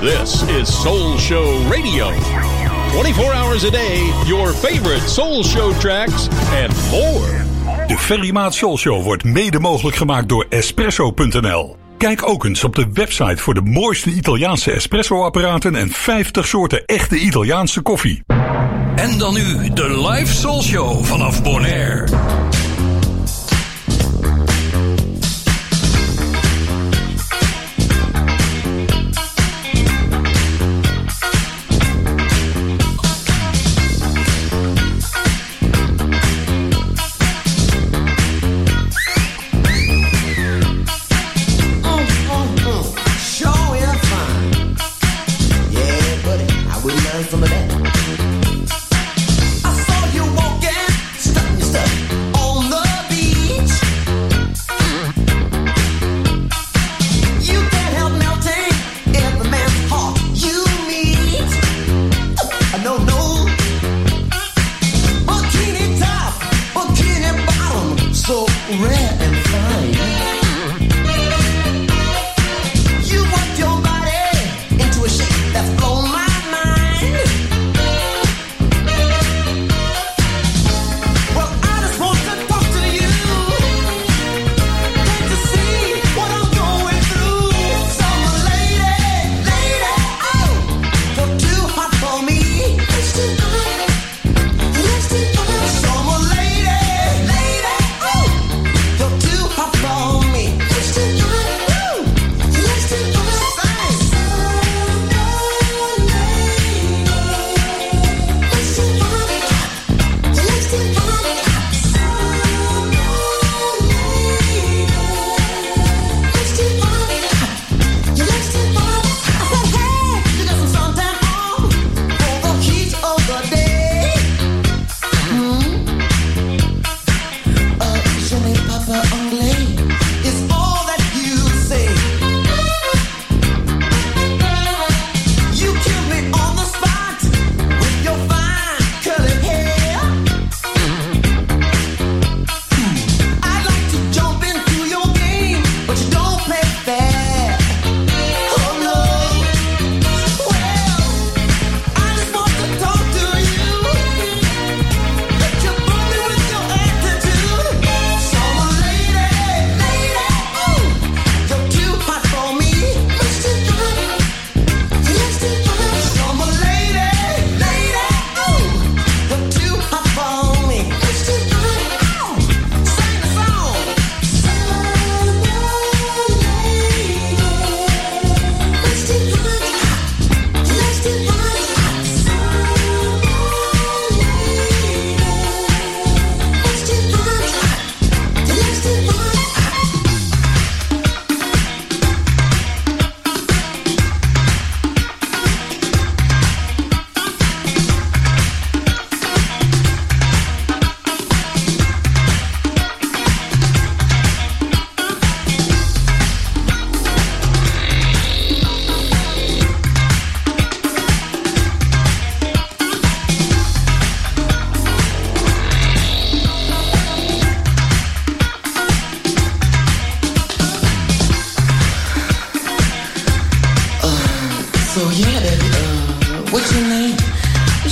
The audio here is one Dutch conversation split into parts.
This is Soul Show Radio. 24 hours a day, your favorite Soul Show tracks and more. De Ferry Maat Soul Show wordt mede mogelijk gemaakt door Espresso.nl. Kijk ook eens op de website voor de mooiste Italiaanse espresso-apparaten en 50 soorten echte Italiaanse koffie. En dan nu de live Soul Show vanaf Bonaire.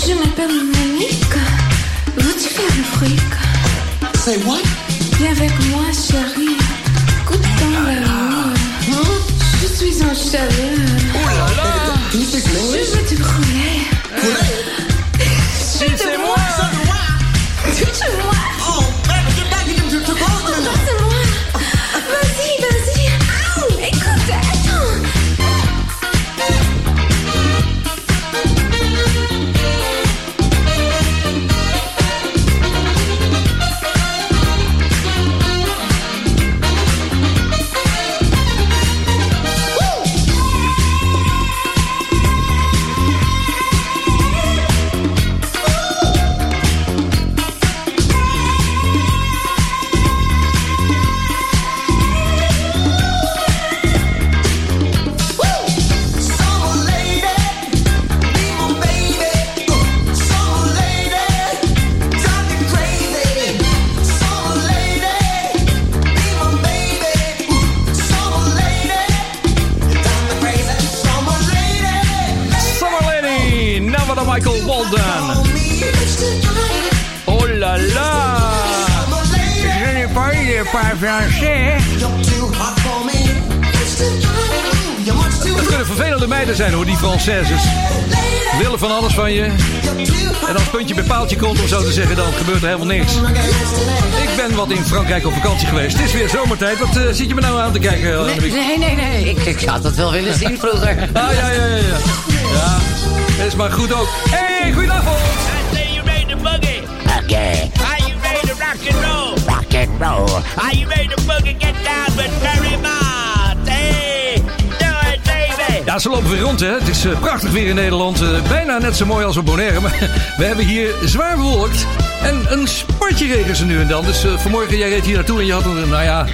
Je m'appelle Monique. Veux-tu faire le fric? Say what? Viens avec moi, chérie. Écoute-en l'amour. Ah. Je suis en chaleur. Oh là là! Je veux te brûler. Brûler? Chute-moi! Chute-moi! Paaltje komt, om zo te zeggen, dan gebeurt er helemaal niks. Ik ben wat in Frankrijk op vakantie geweest. Het is weer zomertijd. Wat uh, zit je me nou aan te kijken? Nee, nee, nee. nee. Ik, ik had het wel willen zien vroeger. ah, ja, ja, ja. Ja, ja. dat is maar goed ook. hey, goedenavond. I say you made the boogie. Okay. Are you ready to rock and roll? Rock and roll. Are you ready to boogie? Get down with Perry. Ja, ze lopen weer rond, hè. Het is uh, prachtig weer in Nederland. Uh, bijna net zo mooi als op Bonaire. Maar we hebben hier zwaar bewolkt. En een spatje regen ze nu en dan. Dus uh, vanmorgen, jij reed hier naartoe en je had een, nou ja...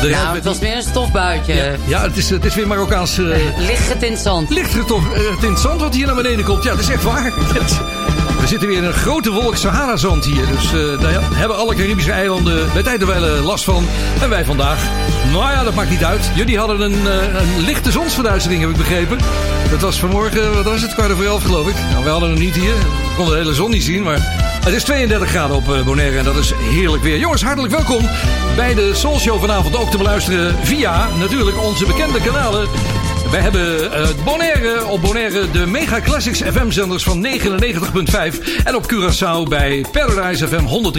De nou, het was meer een stofbuitje. Ja, ja het, is, het is weer Marokkaans... Uh, licht getint zand. Licht getint zand wat hier naar beneden komt. Ja, dat is echt waar. We zitten weer een grote wolk Sahara-zand hier. Dus uh, daar hebben alle Caribische eilanden bij tijd en last van. En wij vandaag. Nou ja, dat maakt niet uit. Jullie hadden een, uh, een lichte zonsverduistering, heb ik begrepen. Dat was vanmorgen, wat was het, kwart over elf geloof ik. Nou, we hadden hem niet hier. We konden de hele zon niet zien, maar... Het is 32 graden op Bonaire en dat is heerlijk weer. Jongens, hartelijk welkom bij de Soul Show vanavond ook te beluisteren via natuurlijk onze bekende kanalen. Wij hebben uh, Bonaire, op Bonaire de Mega Classics FM-zenders van 99.5. En op Curaçao bij Paradise FM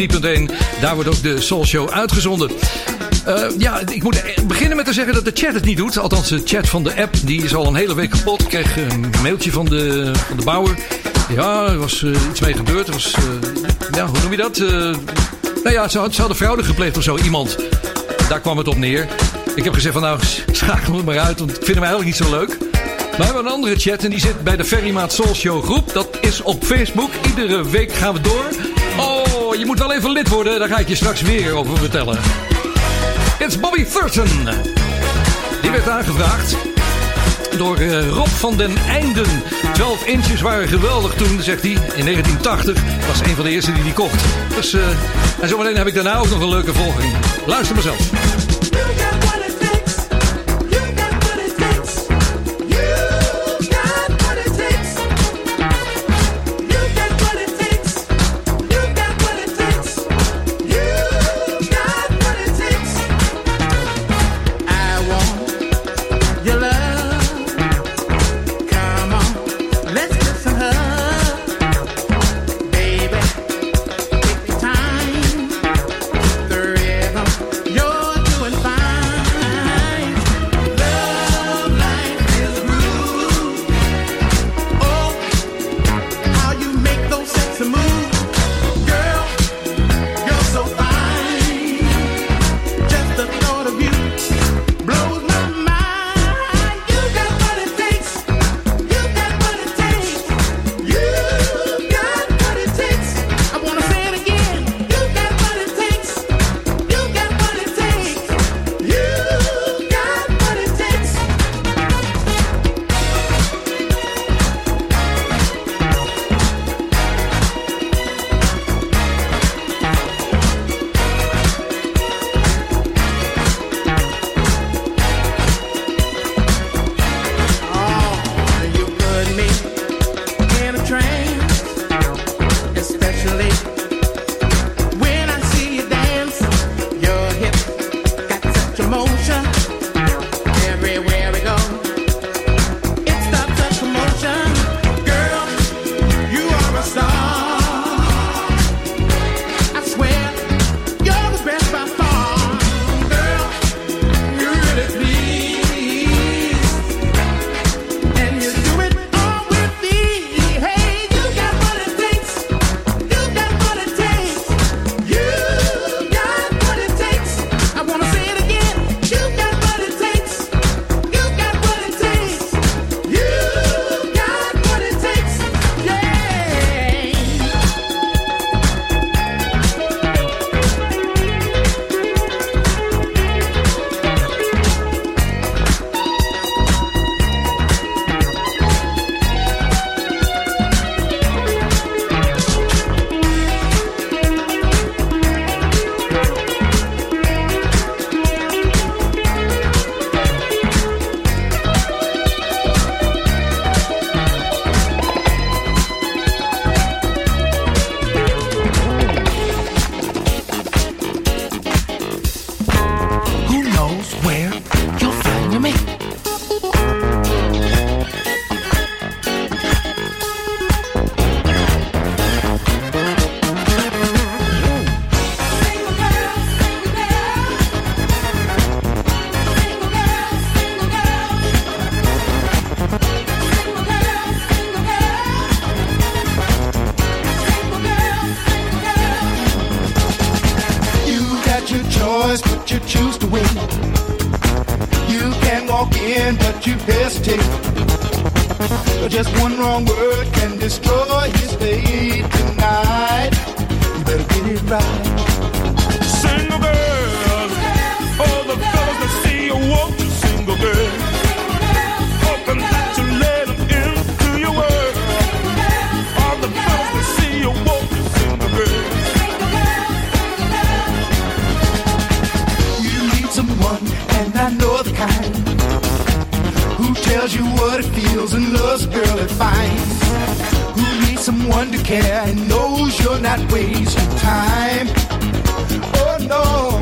103.1. Daar wordt ook de Soul Show uitgezonden. Uh, ja, ik moet beginnen met te zeggen dat de chat het niet doet. Althans, de chat van de app die is al een hele week kapot. Ik kreeg een mailtje van de, van de bouwer. Ja, er was uh, iets mee gebeurd. Er was, ja, hoe noem je dat? nou ja, ze, had, ze hadden fraude gepleegd of zo, iemand. Daar kwam het op neer. Ik heb gezegd van nou, schakel het maar uit, want ik vind hem eigenlijk niet zo leuk. Maar we hebben een andere chat en die zit bij de Ferrymaat Soul Show groep. Dat is op Facebook. Iedere week gaan we door. Oh, je moet wel even lid worden. Daar ga ik je straks weer over vertellen. It's Bobby Thurton. Die werd aangevraagd door uh, Rob van den Einden. 12 inches waren geweldig toen, zegt hij. In 1980 was een van de eerste die die kocht. Dus, uh, en zometeen heb ik daarna ook nog een leuke volging. Luister maar zelf. Time. Oh no.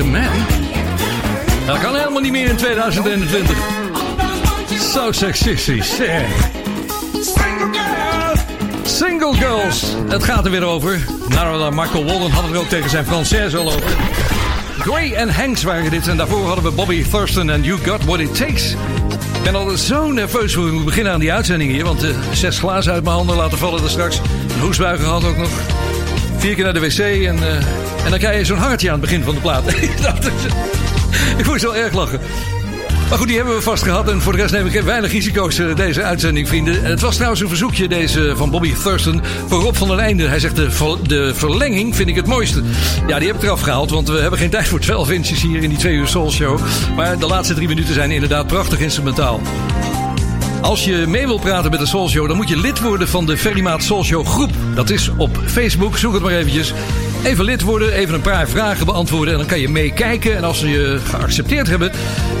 A man? Dat kan helemaal niet meer in 2021. Zo seksistisch, zeg. Single Girls. Het gaat er weer over. Nou, Michael Wallen had het ook tegen zijn Française al over. Gray en Hanks waren dit. En daarvoor hadden we Bobby Thurston en You Got What It Takes. Ik ben al zo nerveus voor we beginnen aan die uitzending hier. Want uh, zes glazen uit mijn handen laten vallen er straks. Een hoestbui gehad ook nog. Vier keer naar de wc en, uh, en dan krijg je zo'n hartje aan het begin van de plaat. Ik moest wel erg lachen. Maar goed, die hebben we vast gehad. En voor de rest neem ik weinig risico's eh, deze uitzending, vrienden. Het was trouwens een verzoekje, deze van Bobby Thurston, voor Rob van den Einde. Hij zegt, de, de verlenging vind ik het mooiste. Ja, die heb ik eraf gehaald, want we hebben geen tijd voor 12 inches hier in die 2 uur Soul Show. Maar de laatste drie minuten zijn inderdaad prachtig instrumentaal. Als je mee wilt praten met de Soul Show, dan moet je lid worden van de Ferrymaat Soul Show groep. Dat is op Facebook, zoek het maar eventjes. Even lid worden, even een paar vragen beantwoorden en dan kan je meekijken. En als ze je geaccepteerd hebben,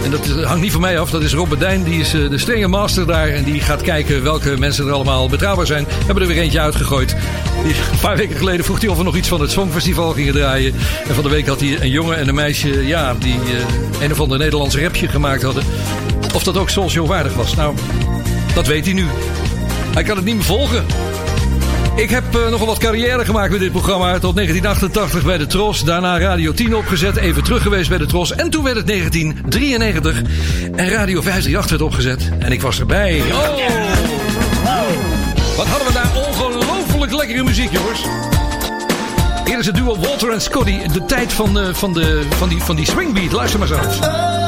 en dat hangt niet van mij af, dat is Rob Bedijn, die is eh, de strenge master daar. En die gaat kijken welke mensen er allemaal betrouwbaar zijn. We hebben er weer eentje uitgegooid. Die, een paar weken geleden vroeg hij of we nog iets van het Songfestival gingen draaien. En van de week had hij een jongen en een meisje, ja, die eh, een of ander Nederlands rapje gemaakt hadden. Of dat ook Soul Show waardig was. Nou, dat weet hij nu. Hij kan het niet meer volgen. Ik heb uh, nogal wat carrière gemaakt met dit programma. Tot 1988 bij de Tros. Daarna Radio 10 opgezet. Even terug geweest bij de Tros. En toen werd het 1993. En Radio 538 werd opgezet. En ik was erbij. Oh! Wat hadden we daar ongelooflijk lekkere muziek, jongens. Hier is het duo Walter en Scotty. De tijd van, uh, van, de, van, die, van die swingbeat. Luister maar eens. Baby,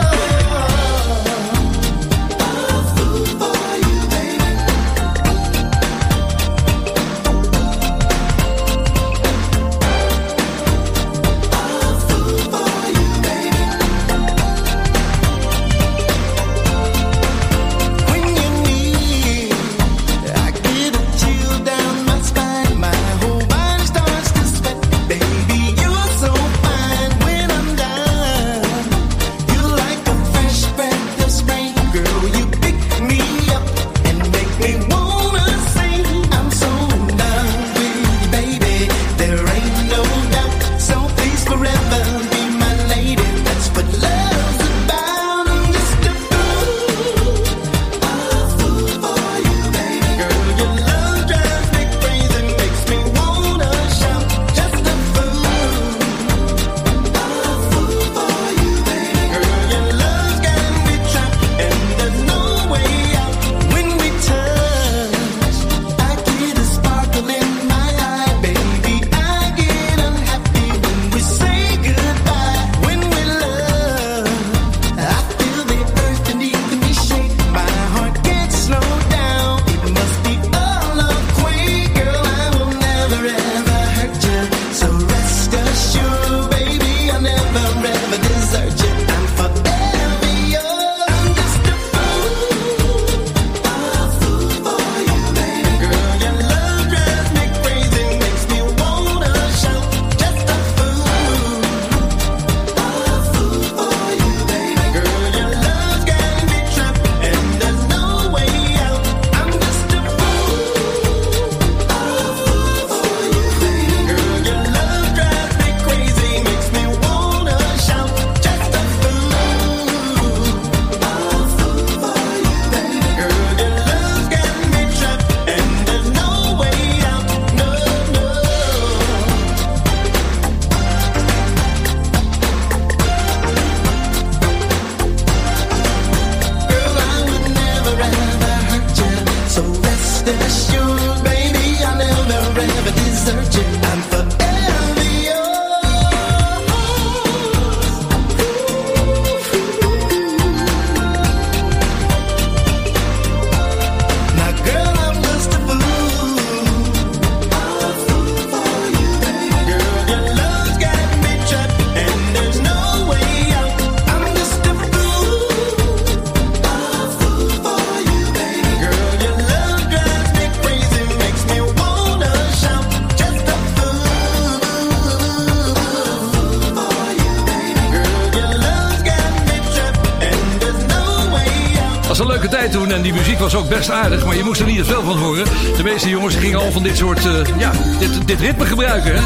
aardig, maar je moest er niet te veel van horen. De meeste jongens gingen al van dit soort, eh, ja, dit, dit ritme gebruiken, hè.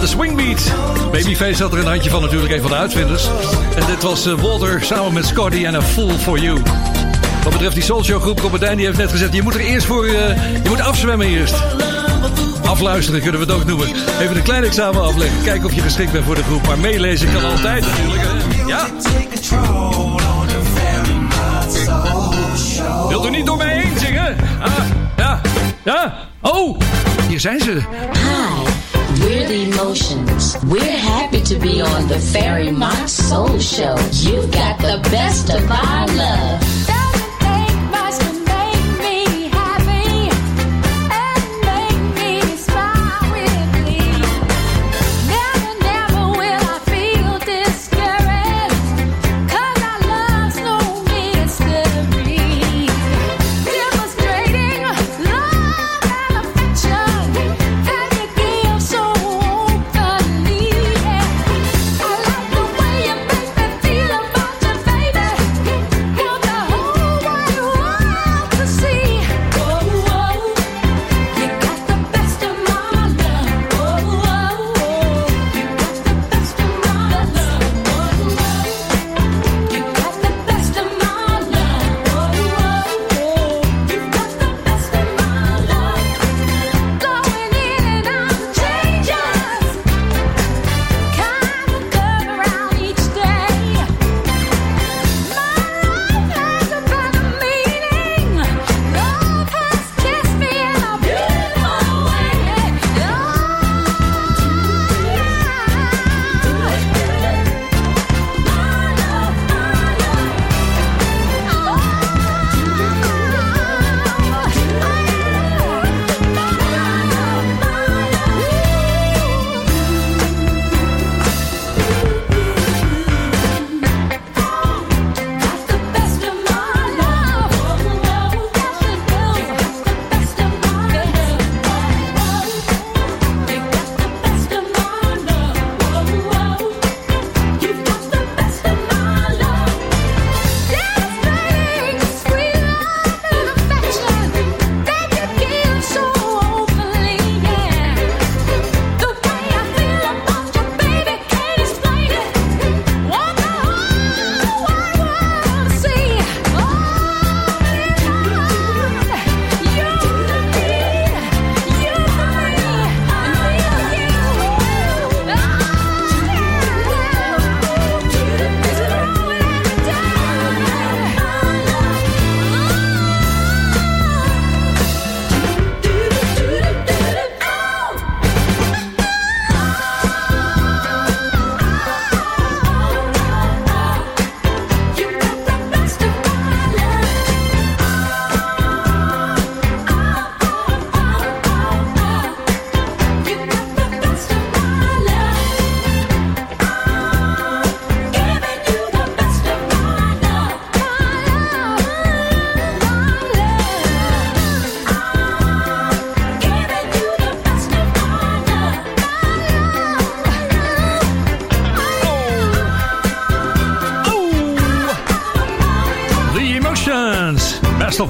De swingbeat. Babyface had er een handje van natuurlijk, een van de uitvinders. En dit was eh, Walter samen met Scotty en A Fool For You. Wat betreft die Soulshow groep, die heeft net gezegd... je moet er eerst voor, eh, je moet afzwemmen eerst. Afluisteren kunnen we het ook noemen. Even een klein examen afleggen, kijken of je geschikt bent voor de groep. Maar meelezen kan altijd natuurlijk, hè. Ja? Wilt u niet door mij heen zingen? Ah, ja, ja. Oh, hier zijn ze. Hi, we're the emotions. We're happy to be on the Fairy Mock Soul Show. You've got the best of our love.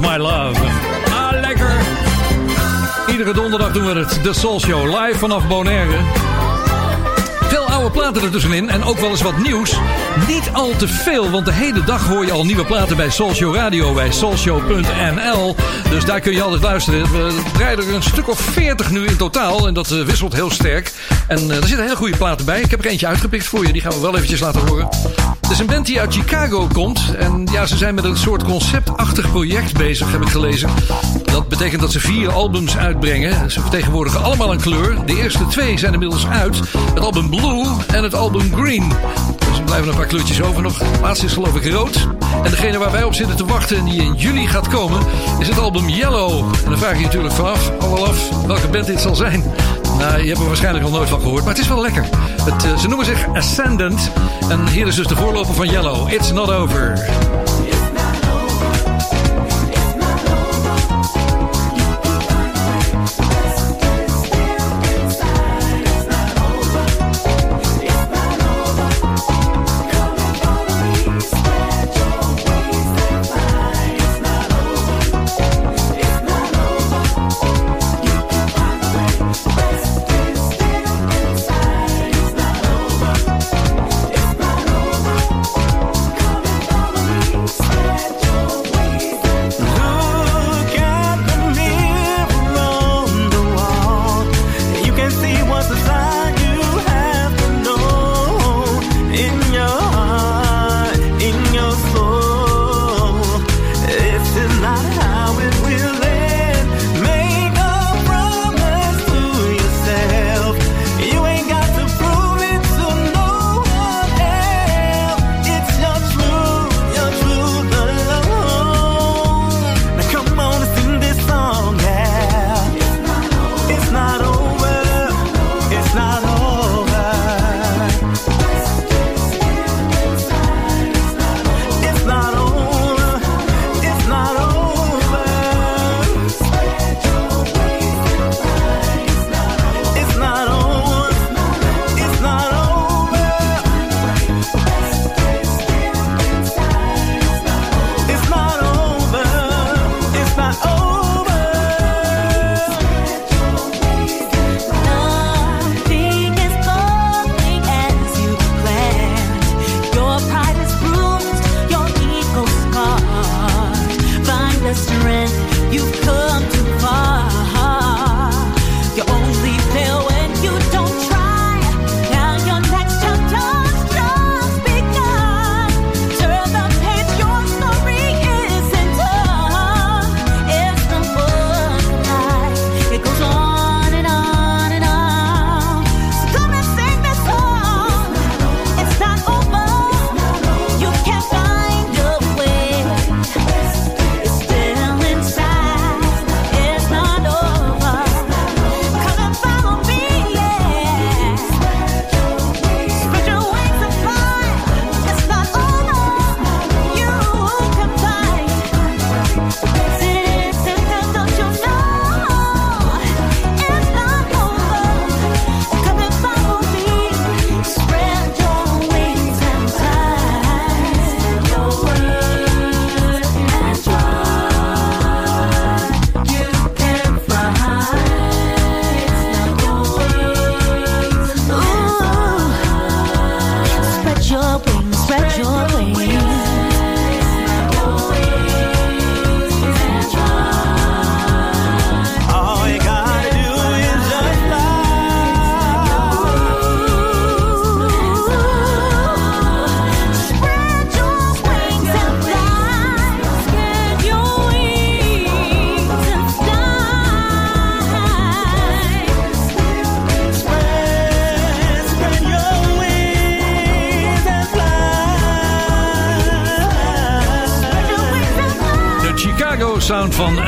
My Love. Ah, lekker. Iedere donderdag doen we het, de Soul Show, live vanaf Bonaire. Veel oude platen ertussenin en ook wel eens wat nieuws. Niet al te veel, want de hele dag hoor je al nieuwe platen bij Soulshow Radio, bij soulshow.nl. Dus daar kun je altijd luisteren. We draaien er een stuk of 40 nu in totaal en dat eh, wisselt heel sterk. En eh, er zitten hele goede platen bij. Ik heb er eentje uitgepikt voor je, die gaan we wel eventjes laten horen. Het is een band die uit Chicago komt. En ja, ze zijn met een soort conceptachtig project bezig, heb ik gelezen. Dat betekent dat ze vier albums uitbrengen. Ze vertegenwoordigen allemaal een kleur. De eerste twee zijn inmiddels uit. Het album Blue en het album Green. Dus er blijven een paar kleurtjes over nog. De laatste is geloof ik rood. En degene waar wij op zitten te wachten en die in juli gaat komen... is het album Yellow. En dan vraag je je natuurlijk vanaf, al wel af, welke band dit zal zijn. Nou, je hebt er waarschijnlijk nog nooit van gehoord, maar het is wel lekker. Het, eh, ze noemen zich Ascendant. En hier is dus de voorloper van Yellow. It's not over.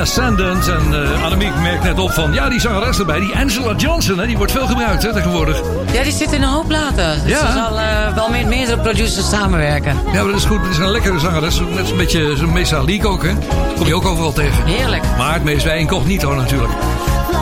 Ascendant. En eh Annemiek merkt net op van, ja, die zangeres erbij. Die Angela Johnson, hè, die wordt veel gebruikt hè, tegenwoordig. Ja, die zit in een hoop platen. Dus Ja. Ze zal eh, wel met meerdere producers samenwerken. Ja, maar dat is goed. Het is een lekkere zangeres. Net een beetje zo'n Mesa Leak ook, hè. Dat kom je ook overal tegen. Heerlijk. Maar het meest bij incognito natuurlijk.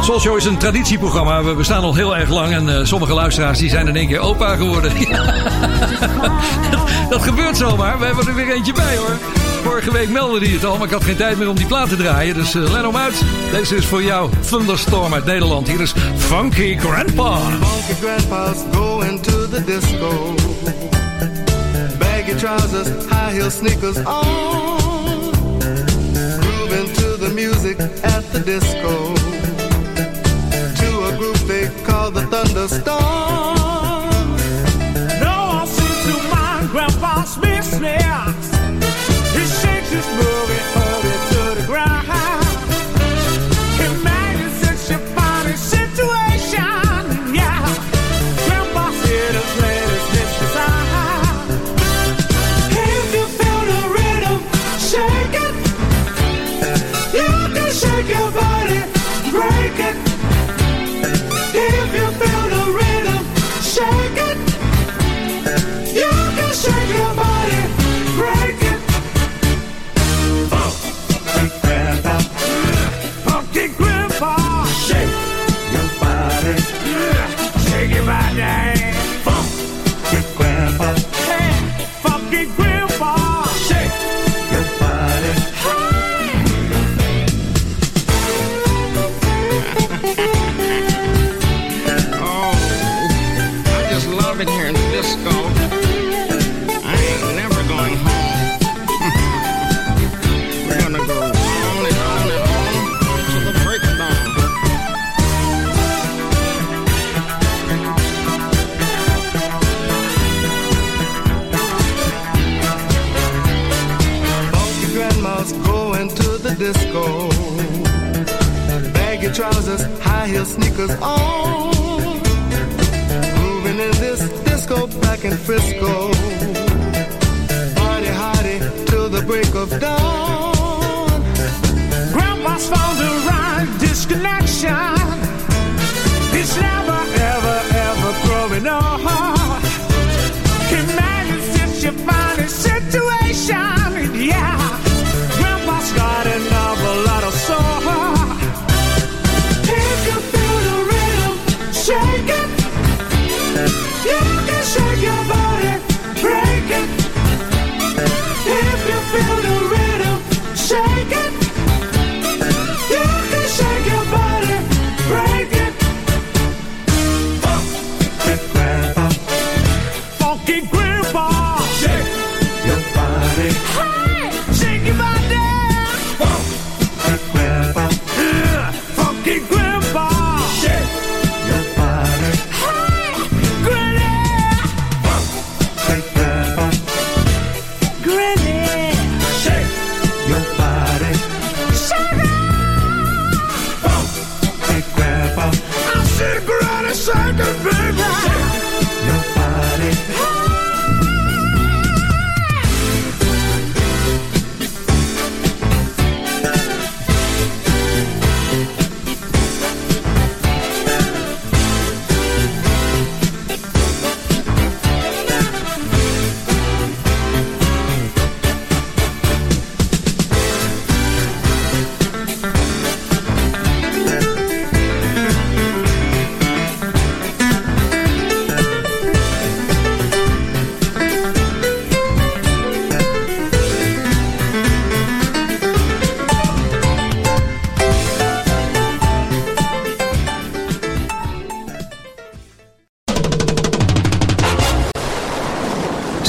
Soul Show is een traditieprogramma. We bestaan al heel erg lang. En eh, sommige luisteraars die zijn in één keer opa geworden. dat, dat gebeurt zomaar. We hebben er weer eentje bij hoor. Vorige week meldde hij het al, maar ik had geen tijd meer om die plaat te draaien. Dus eh let hem uit. Deze is voor jou. Thunderstorm uit Nederland. Hier is Funky Grandpa. Funky grandpa's going to the disco. Baggy trousers, high heel sneakers on. Grooving to the music at the disco. To a group they call the Thunderstorm. No, I see to my grandpa's mix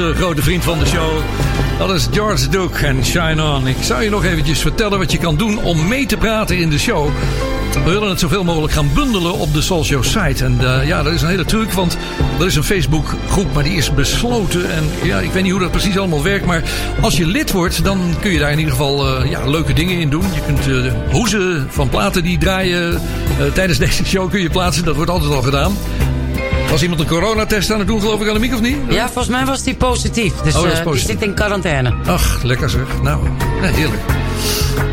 Onze grote vriend van de show. Dat is George Duke en Shine On. Ik zou je nog eventjes vertellen wat je kan doen om mee te praten in de show. We willen het zoveel mogelijk gaan bundelen op de Soul Show site. En eh, ja, dat is een hele truc, want er is een Facebook groep, maar die is besloten. En ja, ik weet niet hoe dat precies allemaal werkt, maar als je lid wordt, dan kun je daar in ieder geval eh, ja, leuke dingen in doen. Je kunt eh, hoezen van platen die draaien tijdens deze show kun je plaatsen. Dat wordt altijd al gedaan. Was iemand een coronatest aan het doen, geloof ik, Annemiek, of niet? Ja, volgens mij was die positief. Dus Oh, eh, positief. die zit in quarantaine. Ach, lekker zeg. Nou, ja, heerlijk.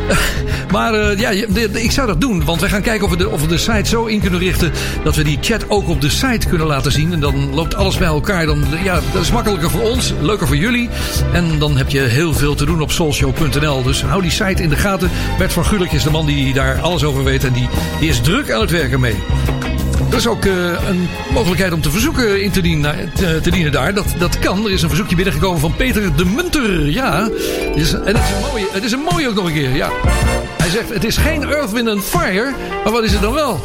Maar eh, ja, de- de- ik zou dat doen. Want wij gaan kijken of we, de, of we de site zo in kunnen richten... dat we die chat ook op de site kunnen laten zien. En dan loopt alles bij elkaar. Dan, ja, dat is makkelijker voor ons, leuker voor jullie. En dan heb je heel veel te doen op soulshow.nl. Dus hou die site in de gaten. Bert van Gulik is de man die daar alles over weet. En die, die is druk aan het werken mee. Er is ook eh, een mogelijkheid om te verzoeken in te dienen, te, te dienen daar. Dat, dat kan. Er is een verzoekje binnengekomen van Peter de Munter. Ja, is, en het is, een mooie, het is een mooie ook nog een keer. Ja. Hij zegt, het is geen Earth, Wind Fire. Maar wat is het dan wel?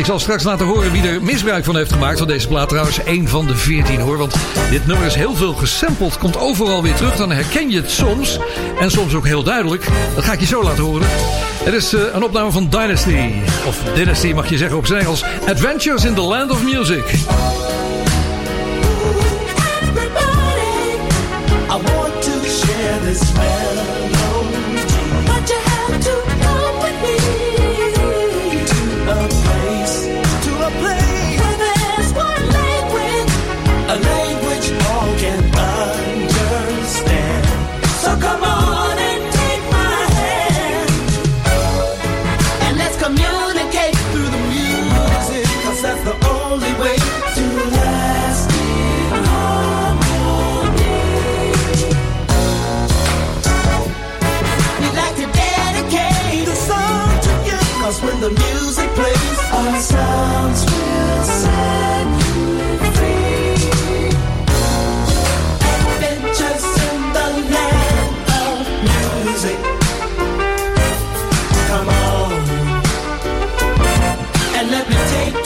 Ik zal straks laten horen wie er misbruik van heeft gemaakt van deze plaat. Trouwens, één van de veertien hoor. Want dit nummer is heel veel gesampled. Komt overal weer terug. Dan herken je het soms. En soms ook heel duidelijk. Dat ga ik je zo laten horen. Het is eh, een opname van Dynasty. Of Dynasty mag je zeggen op zijn Engels. Adventures in the Land of Music. I want to share this melody,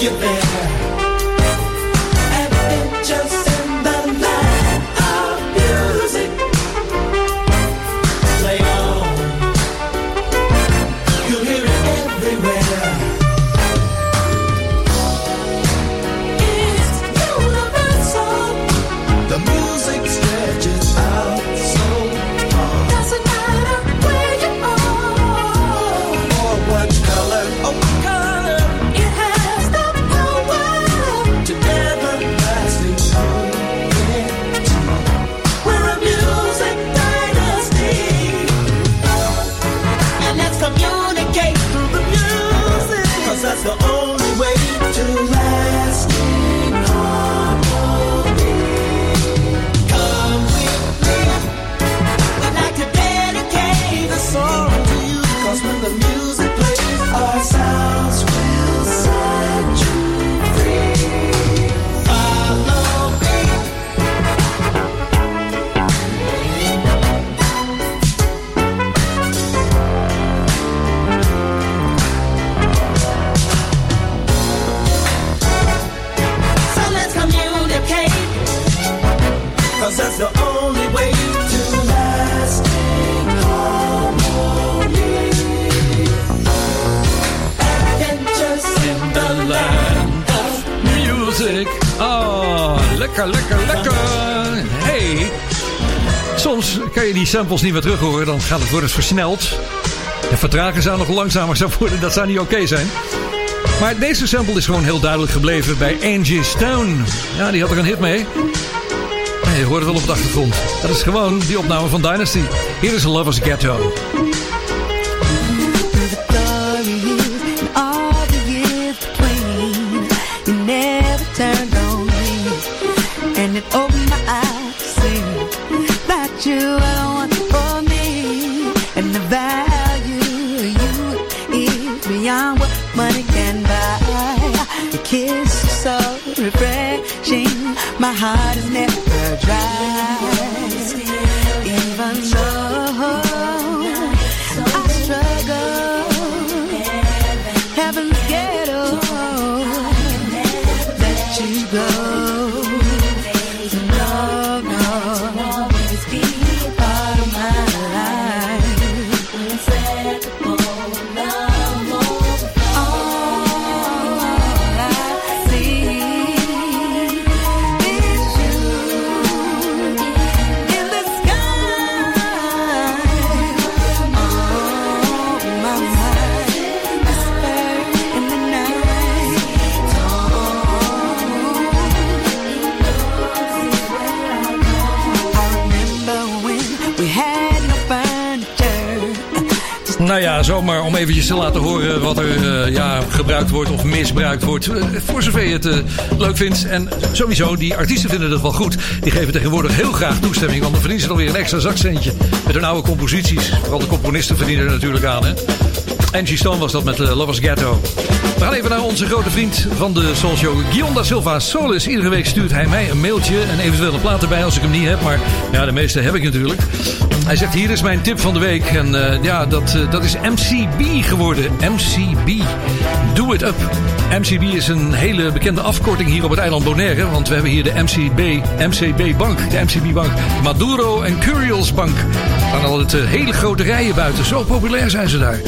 you there. Samples niet meer terug horen. Dan gaat het worden versneld. En vertragen zou nog langzamer zou worden. Dat zou niet oké zijn. Maar deze sample is gewoon heel duidelijk gebleven bij Angie Stone. Ja, die had er een hit mee. Nee, je hoort het wel op de achtergrond. Dat is gewoon die opname van Dynasty. Hier is Lovers Ghetto. Vindt. En sowieso, die artiesten vinden het wel goed. Die geven tegenwoordig heel graag toestemming, want dan verdienen ze alweer een extra zakcentje. Met hun oude composities. Vooral de componisten verdienen er natuurlijk aan, hè. Angie Stone was dat met uh, Lovers Ghetto. We gaan even naar onze grote vriend van de Soul Show, Guion da Silva Solis. Iedere week stuurt hij mij een mailtje en eventueel een plaat erbij als ik hem niet heb. Maar ja, de meeste heb ik natuurlijk. Hij zegt, hier is mijn tip van de week. En eh, ja, dat, eh, dat is MCB geworden. MCB. Do It Up. MCB is een hele bekende afkorting hier op het eiland Bonaire. Want we hebben hier de MCB, MCB Bank. De MCB Bank. Maduro en Curials Bank. Er staan altijd eh, hele grote rijen buiten. Zo populair zijn ze daar.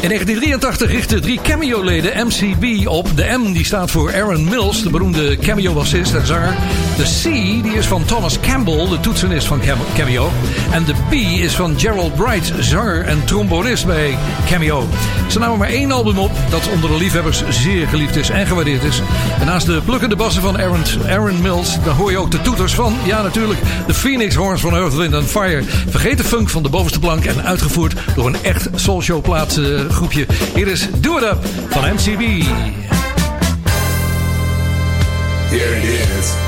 In 1983 richtten drie cameo-leden MCB op. De M die staat voor Aaron Mills, de beroemde cameo-bassist en zanger. De C die is van Thomas Campbell, de toetsenist van Cam- Cameo. En de B is van Gerald Bright, zanger en trombonist bij Cameo. Ze namen maar één album op dat onder de liefhebbers zeer geliefd is en gewaardeerd is. En naast de plukkende bassen van Aaron, Aaron Mills, daar hoor je ook de toeters van, ja natuurlijk, de Phoenix Horns van Earth, Wind and Fire. Vergeet de funk van de bovenste plank en uitgevoerd door een echt soulshow plaats eh, groepje. Hier is Do It Up van MCB. Here it is.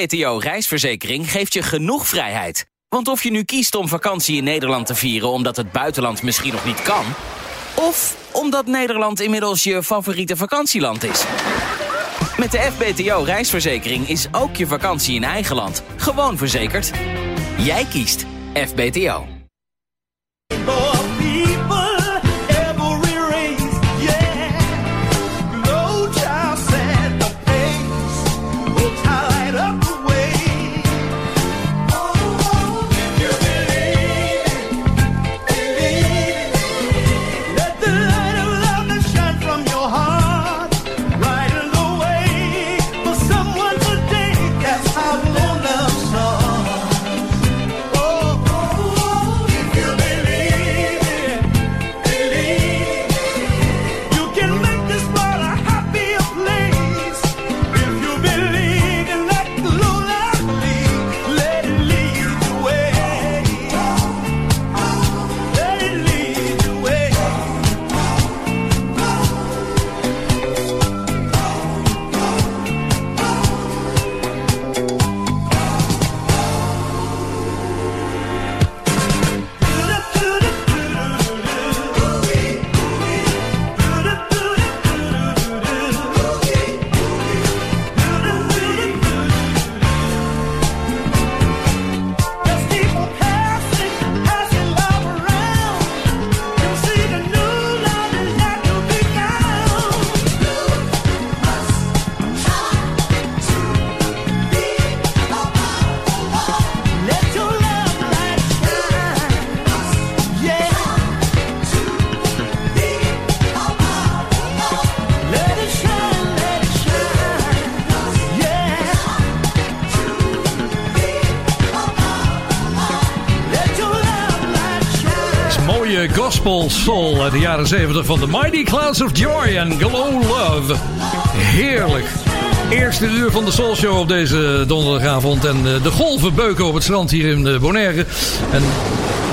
FBTO reisverzekering geeft je genoeg vrijheid. Want of je nu kiest om vakantie in Nederland te vieren omdat het buitenland misschien nog niet kan... of omdat Nederland inmiddels je favoriete vakantieland is... Met de FBTO reisverzekering is ook je vakantie in eigen land gewoon verzekerd. Jij kiest FBTO. Gospel soul uit de jaren 70 van The Mighty Clouds of Joy en Glow Love. Heerlijk. Eerste uur van de Soul Show op deze donderdagavond. En eh, de golven beuken op het strand hier in eh, Bonaire. En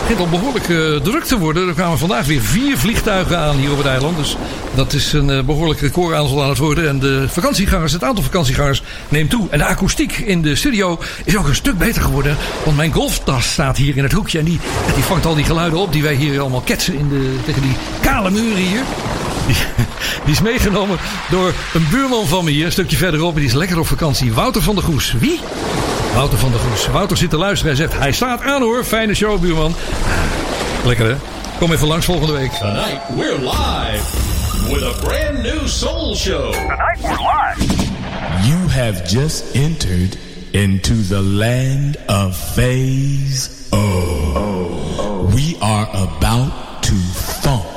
begint al behoorlijk eh, druk te worden. Er kwamen vandaag weer vier vliegtuigen aan hier op het eiland. Dus dat is een uh, behoorlijk recordaantal aan het worden. En de vakantiegangers, het aantal vakantiegangers neemt toe. En de akoestiek in de studio is ook een stuk beter geworden. Want mijn golftas staat hier in het hoekje. En die, die vangt al die geluiden op die wij hier allemaal ketsen in de, tegen die kale muren hier. Die, die is meegenomen door een buurman van me hier, een stukje verderop. En die is lekker op vakantie. Wouter van der Goes. Wie? Wouter van der Goes. Wouter zit te luisteren en zegt: Hij staat aan hoor. Fijne show, buurman. Lekker hè? Kom even langs volgende week. Tonight we're live with a brand new soul show. Tonight we're live. You have just entered into the land of phase O. We are about to funk.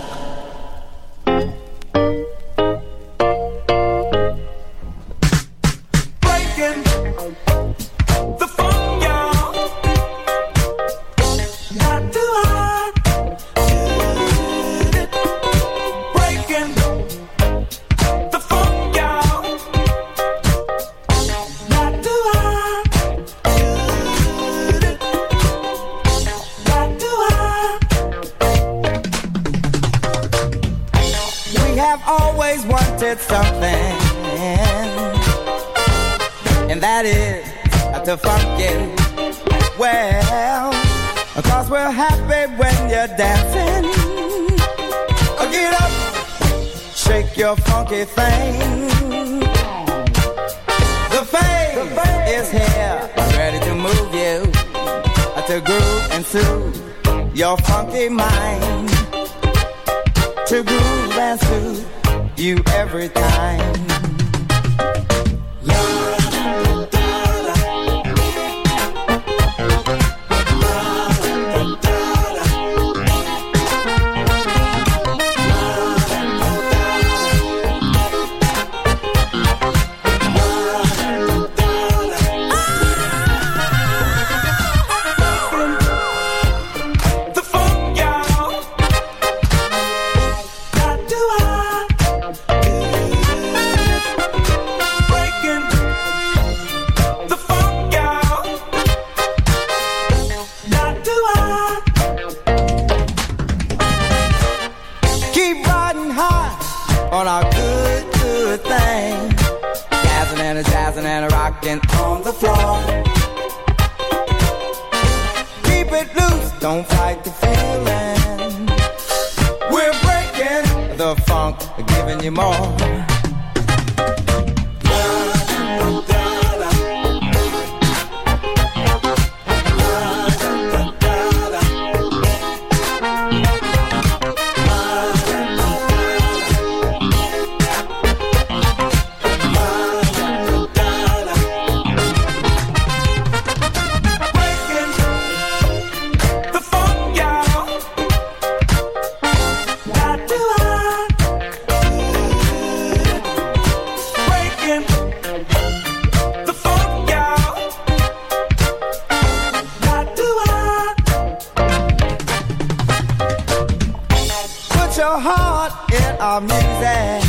Heart in our music.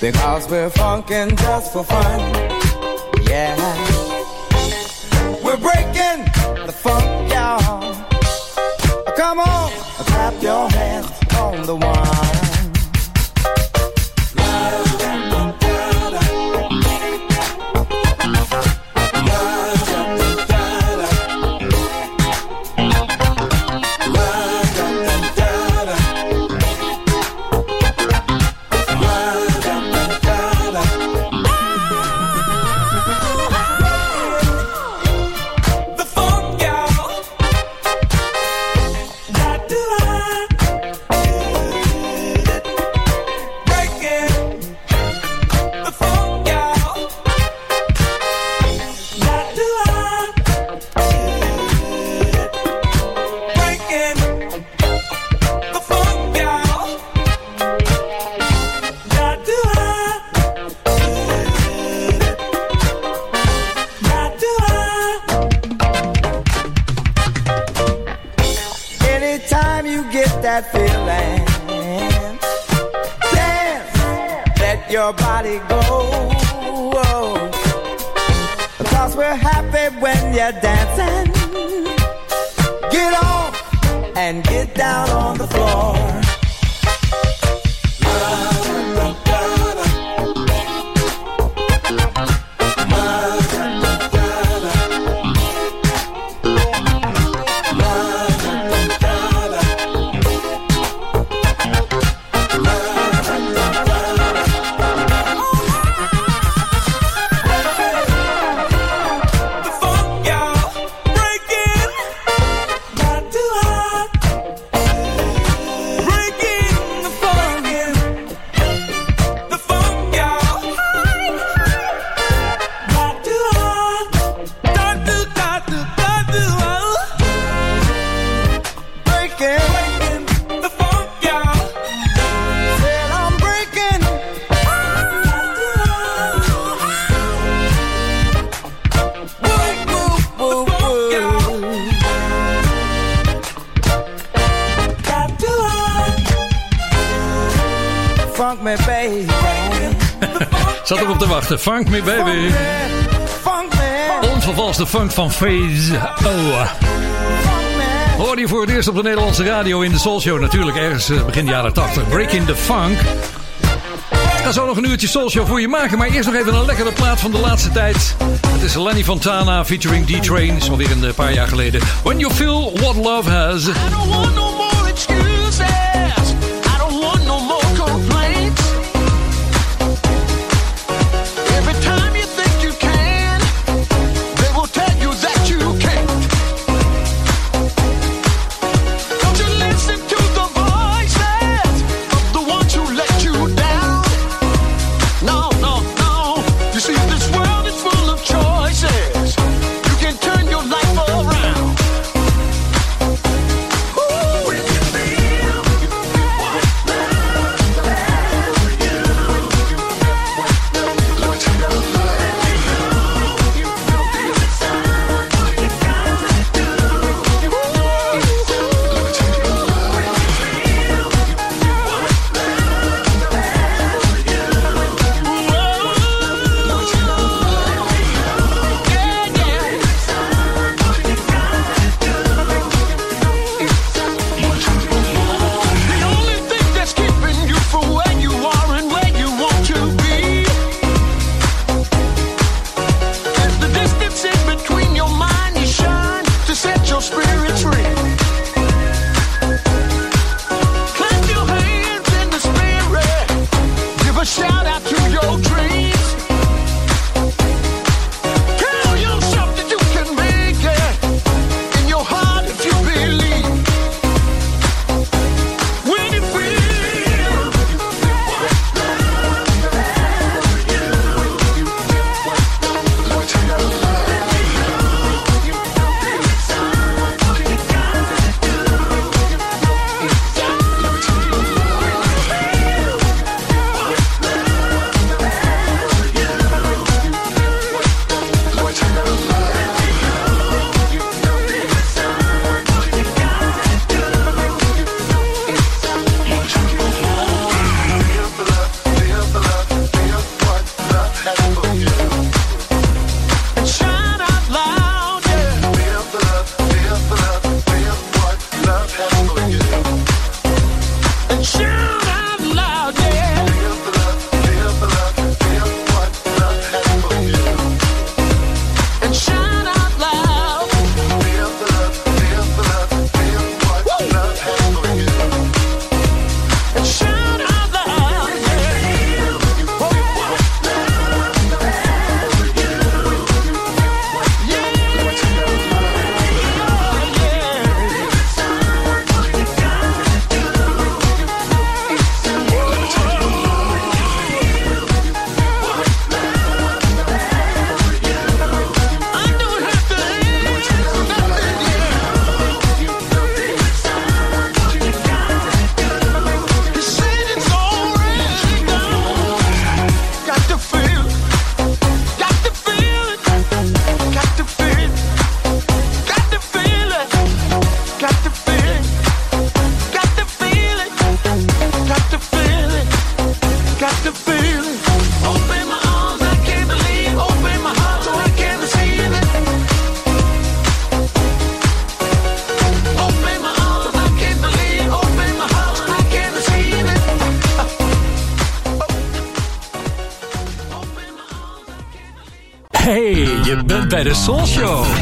Because we're funkin' just for fun. Yeah. We're breaking the funk, y'all. Come on, clap your hands on the one. Erop te wachten. Funk me baby. Onvervalste funk van Phase Oh. Hoorde je voor het eerst op de Nederlandse radio in de Soul Show. Natuurlijk ergens eh, begin jaren 80. Breaking the Funk. Ik ga zo nog een uurtje Soul Show voor je maken. Maar eerst nog even een lekkere plaat van de laatste tijd. Het is Lenny Fontana featuring D-Train. Is alweer een eh, paar jaar geleden. When you feel what love has. Bij de Soul Show.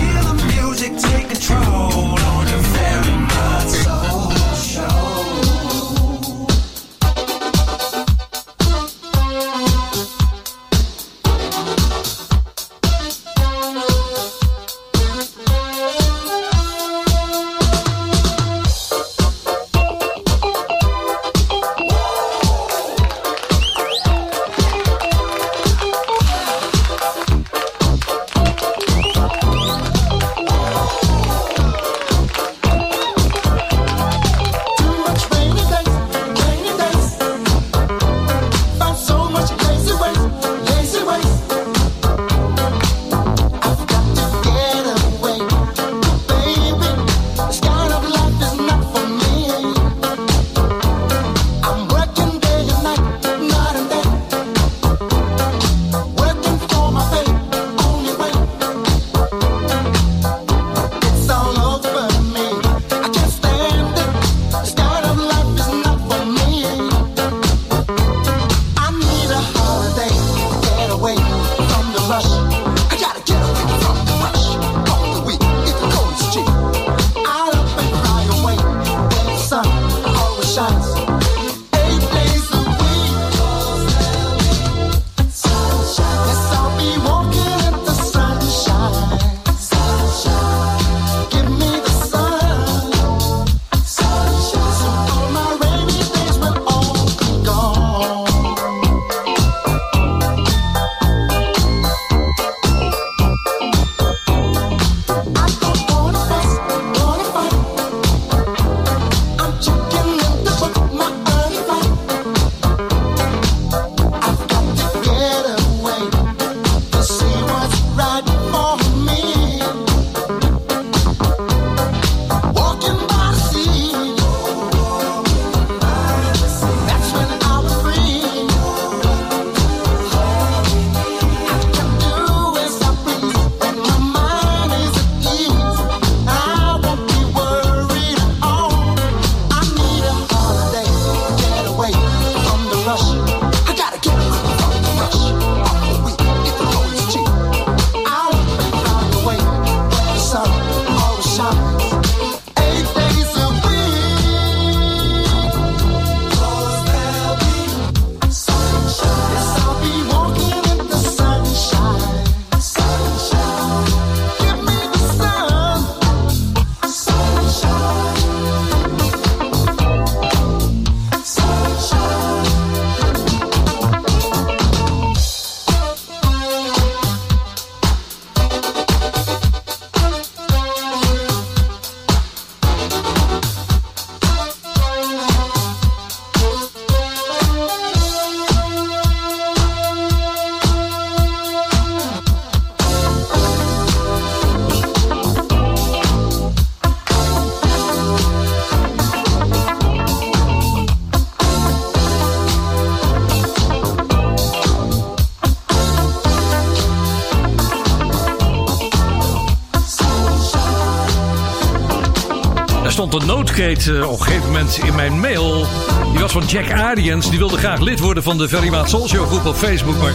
Noodkreet eh, op een gegeven moment in mijn mail. Die was van Jack Ariens. Die wilde graag lid worden van de Very Maat Soul Show groep op Facebook. Maar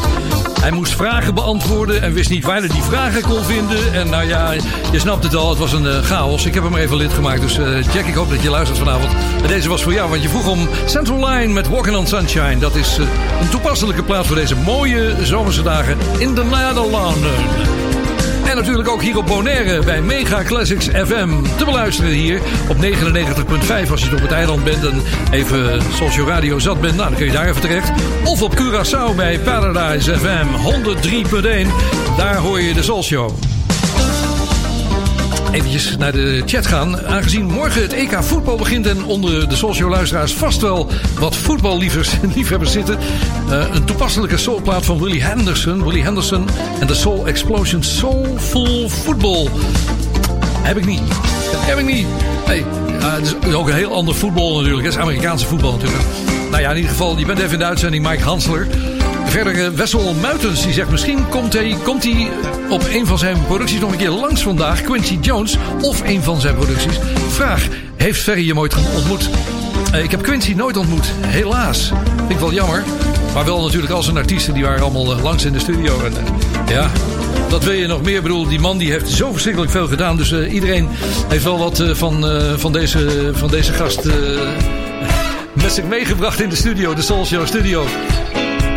hij moest vragen beantwoorden en wist niet waar hij die vragen kon vinden. En nou ja, je snapt het al, het was een eh, chaos. Ik heb hem even lid gemaakt. Dus eh, Jack, ik hoop dat je luistert vanavond. Deze was voor jou, want je vroeg om Central Line met Walking on Sunshine. Dat is eh, een toepasselijke plaats voor deze mooie zomerse dagen in de Nederlanden. Natuurlijk ook hier op Bonaire bij Mega Classics FM te beluisteren hier op 99.5 als je op het eiland bent en even Social Radio zat bent. Nou, dan kun je daar even terecht. Of op Curaçao bij Paradise FM 103.1. Daar hoor je de Soul. Eventjes naar de chat gaan. Aangezien morgen het EK voetbal begint en onder de Soulshow luisteraars vast wel wat voetballiefers liefhebbers zitten. Eh, een toepasselijke soulplaat van Willie Henderson. Willie Henderson en de Soul Explosion Soulful Football. Heb ik niet. Heb ik niet. Nee, het is ook een heel ander voetbal natuurlijk. Het is Amerikaanse voetbal natuurlijk. Nou ja, in ieder geval, je bent even in de uitzending Mike Hansler. Verder eh, Wessel Muitens, die zegt misschien komt hij, komt hij op een van zijn producties nog een keer langs vandaag. Quincy Jones of een van zijn producties. Vraag, heeft Ferry je ooit ontmoet? Eh, ik heb Quincy nooit ontmoet, helaas. Vind ik wel jammer. Maar wel natuurlijk al zijn artiesten, die waren allemaal eh, langs in de studio. En, eh, ja, Dat wil je nog meer. Ik bedoel, die man die heeft zo verschrikkelijk veel gedaan. Dus eh, iedereen heeft wel wat eh, van, eh, van, deze, van deze gast eh, met zich meegebracht in de studio. De Soul Show studio.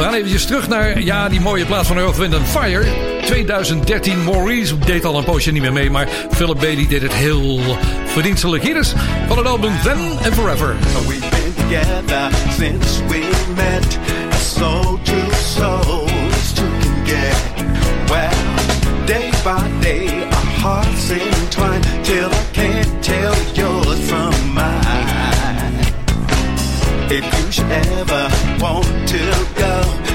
We gaan eventjes terug naar ja, die mooie plaats van Earth, Wind Fire. 2013. Maurice deed al een poosje niet meer mee. Maar Philip Bailey deed het heel verdienstelijk. Hier is van het album Then and Forever. We've been together since we met. Soul to souls to get. Well, day by day, our hearts entwine till I can't tell yours from mine. If you should ever want to go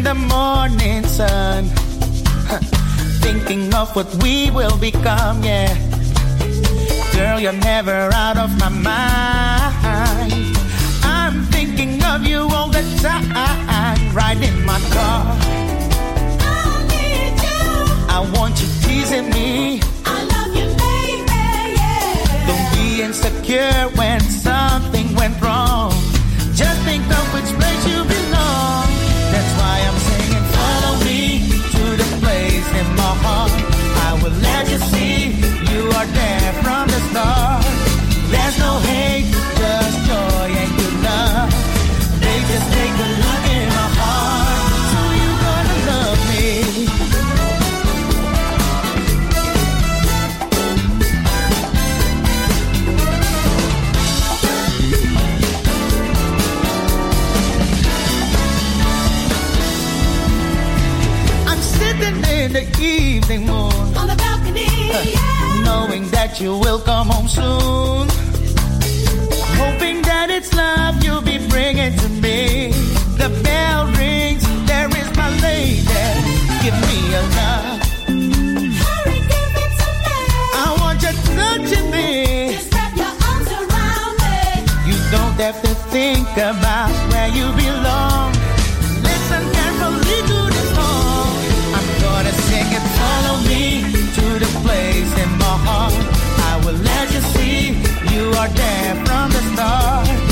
in the morning sun, thinking of what we will become, yeah. Girl, you're never out of my mind. I'm thinking of you all the time, riding my car. I want you teasing me. I love you, baby, yeah. Don't be insecure when something went wrong. Just think of which in my heart. I will let you see you are there from the start. Moon on the balcony, knowing that you will come home soon. Hoping that it's love you'll be bringing to me. The bell rings, there is my lady. Give me a love. Hurry, give it to me. I want you touching me. Just wrap your arms around me. You don't have to think about from the start.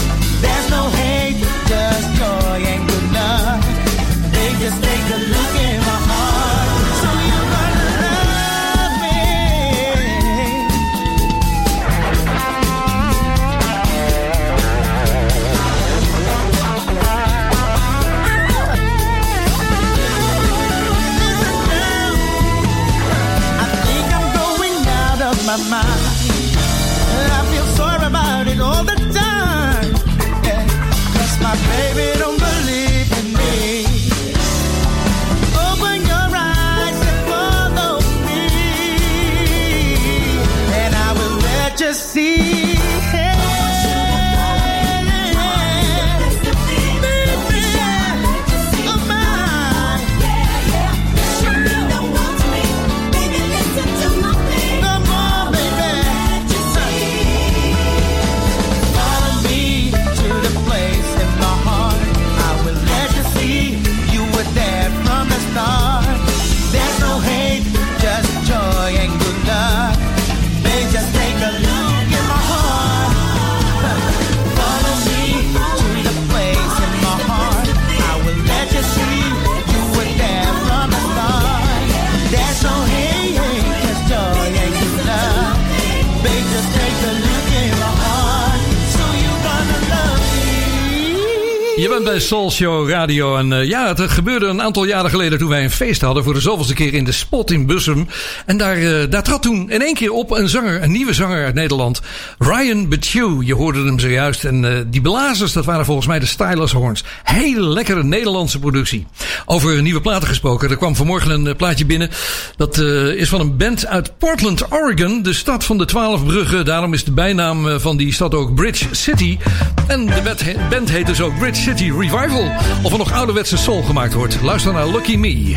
bij Soul Show Radio. En eh, ja, het gebeurde een aantal jaren geleden toen wij een feest hadden voor de zoveelste keer in de Spot in Bussum. En daar, eh, daar trad toen in één keer op een zanger, een nieuwe zanger uit Nederland, Ryan Bethew. Je hoorde hem zojuist. En eh, die blazers, dat waren volgens mij de Stylus Horns. Hele lekkere Nederlandse productie. Over nieuwe platen gesproken. Er kwam vanmorgen een plaatje binnen. Dat is van een band uit Portland, Oregon. De stad van de twaalf bruggen. Daarom is de bijnaam van die stad ook Bridge City. En de band heet dus ook Bridge City revival of er nog ouderwetse soul gemaakt wordt. Luister naar Lucky Me.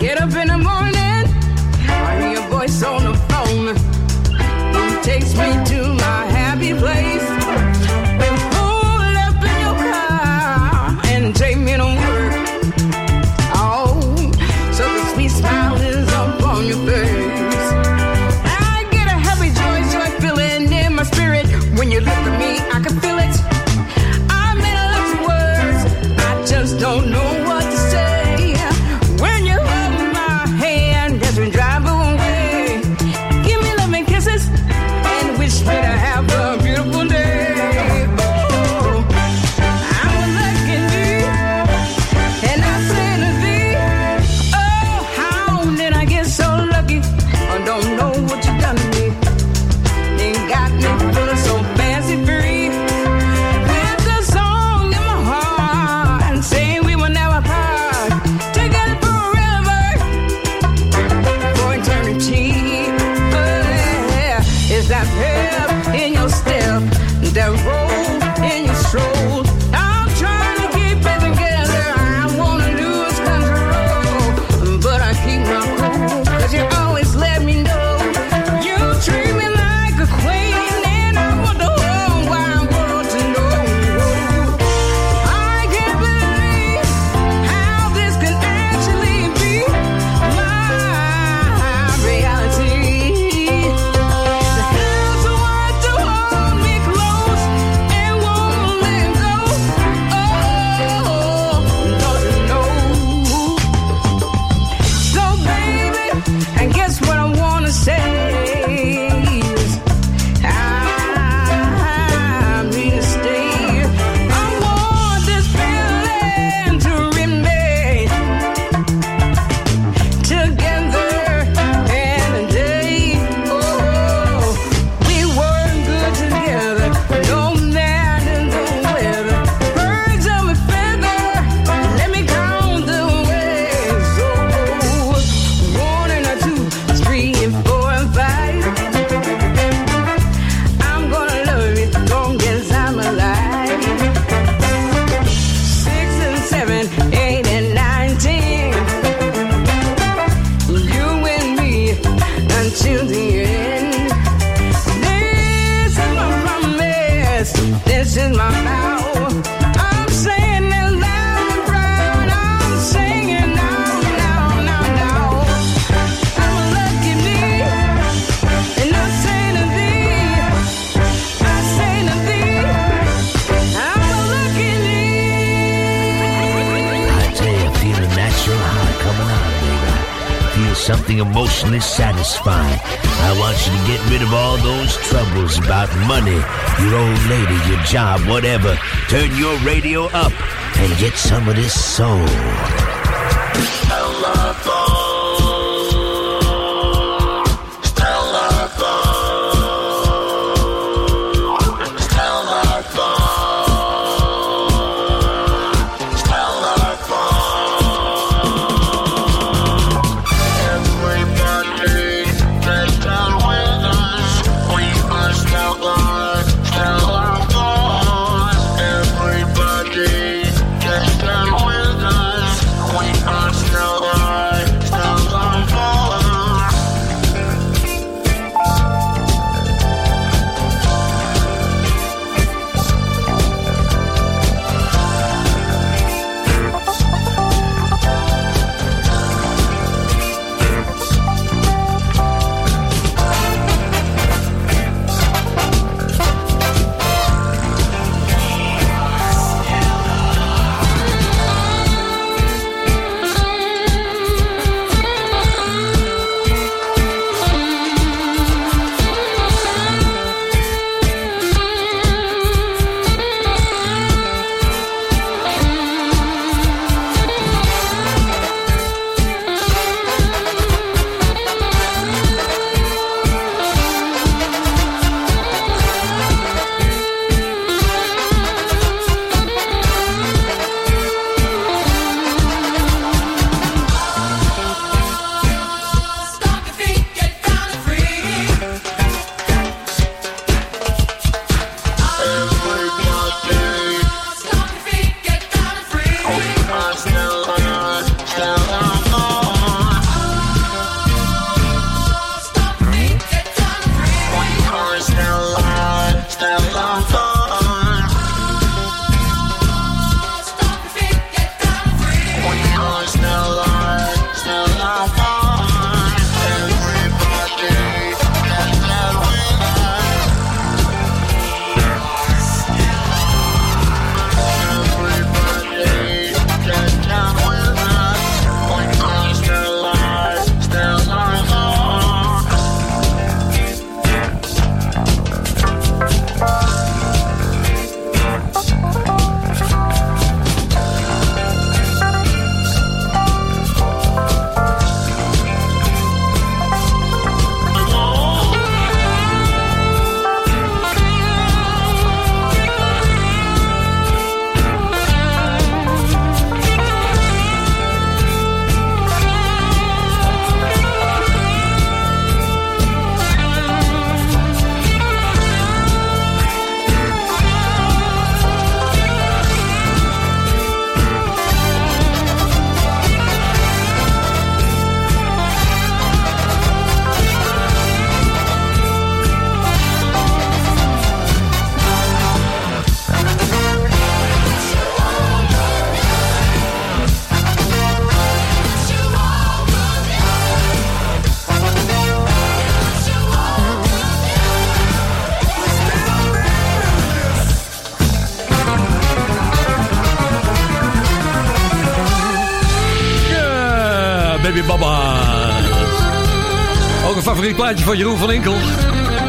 Get up in the morning, I hear your voice on the phone. It takes me to feeling emotionally satisfied. I want you to get rid of all those troubles about money, your old lady, your job, whatever. Turn your radio up and get some of this soul. Plaatje van Jeroen van Inkel.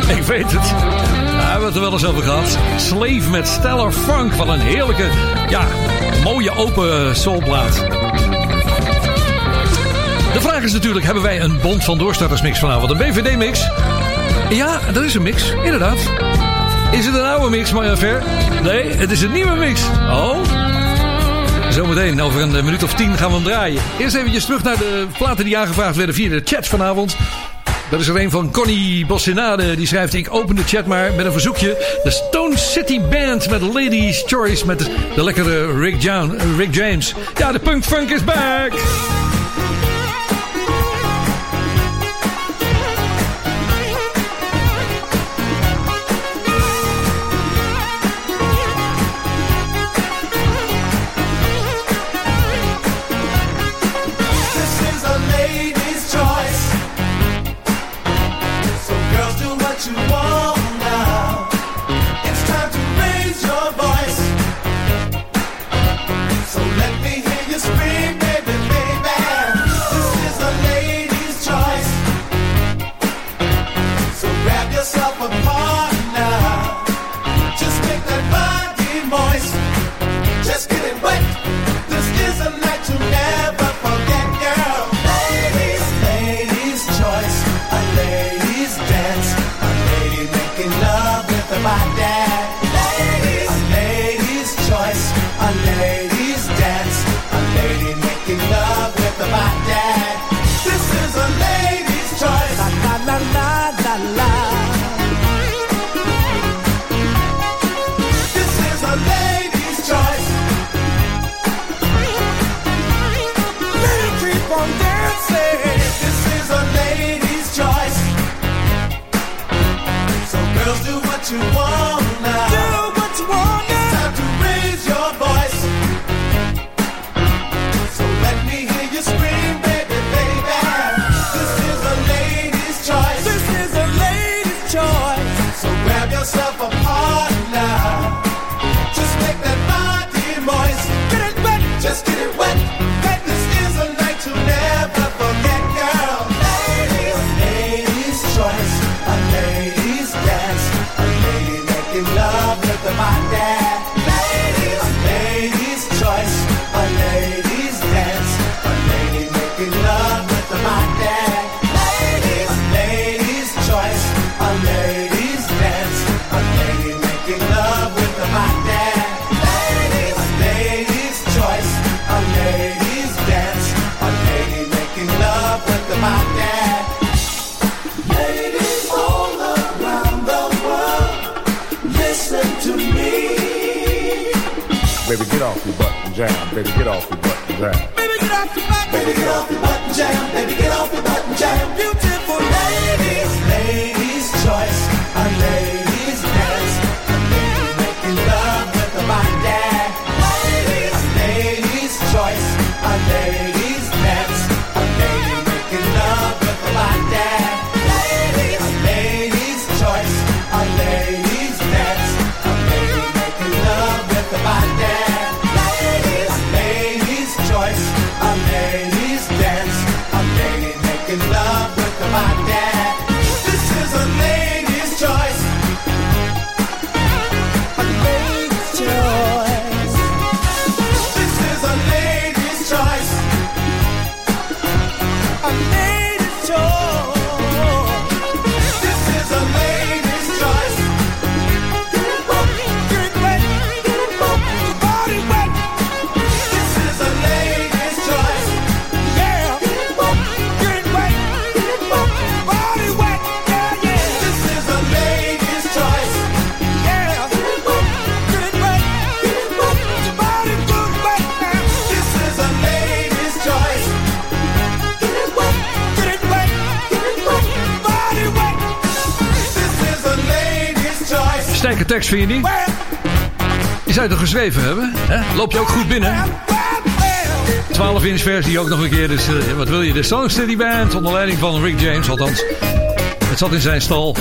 Ik weet het. Daar hebben we het er wel eens over gehad. Slave met Stellar Funk. Wat een heerlijke, ja, mooie open soulplaat. De vraag is natuurlijk, hebben wij een Bond van Doorstarters mix vanavond? Een BVD-mix? Ja, dat is een mix, inderdaad. Is het een oude mix, maar ver? Nee, het is een nieuwe mix. Oh. Zometeen, over een minuut of tien gaan we hem draaien. Eerst eventjes terug naar de platen die aangevraagd werden via de chat vanavond. Dat is er een van Connie Bossinade. Die schrijft, ik open de chat maar met een verzoekje. De Stone City Band met Ladies Choice. Met de, lekkere Rick, Rick James. Ja, de punk funk is back. Sterke tekst, vind je niet? Je zou het toch geschreven hebben? Hè? Loop je ook goed binnen? 12 inch versie ook nog een keer. Dus eh, wat wil je? De Song City Band onder leiding van Rick James. Althans, het zat in zijn stal.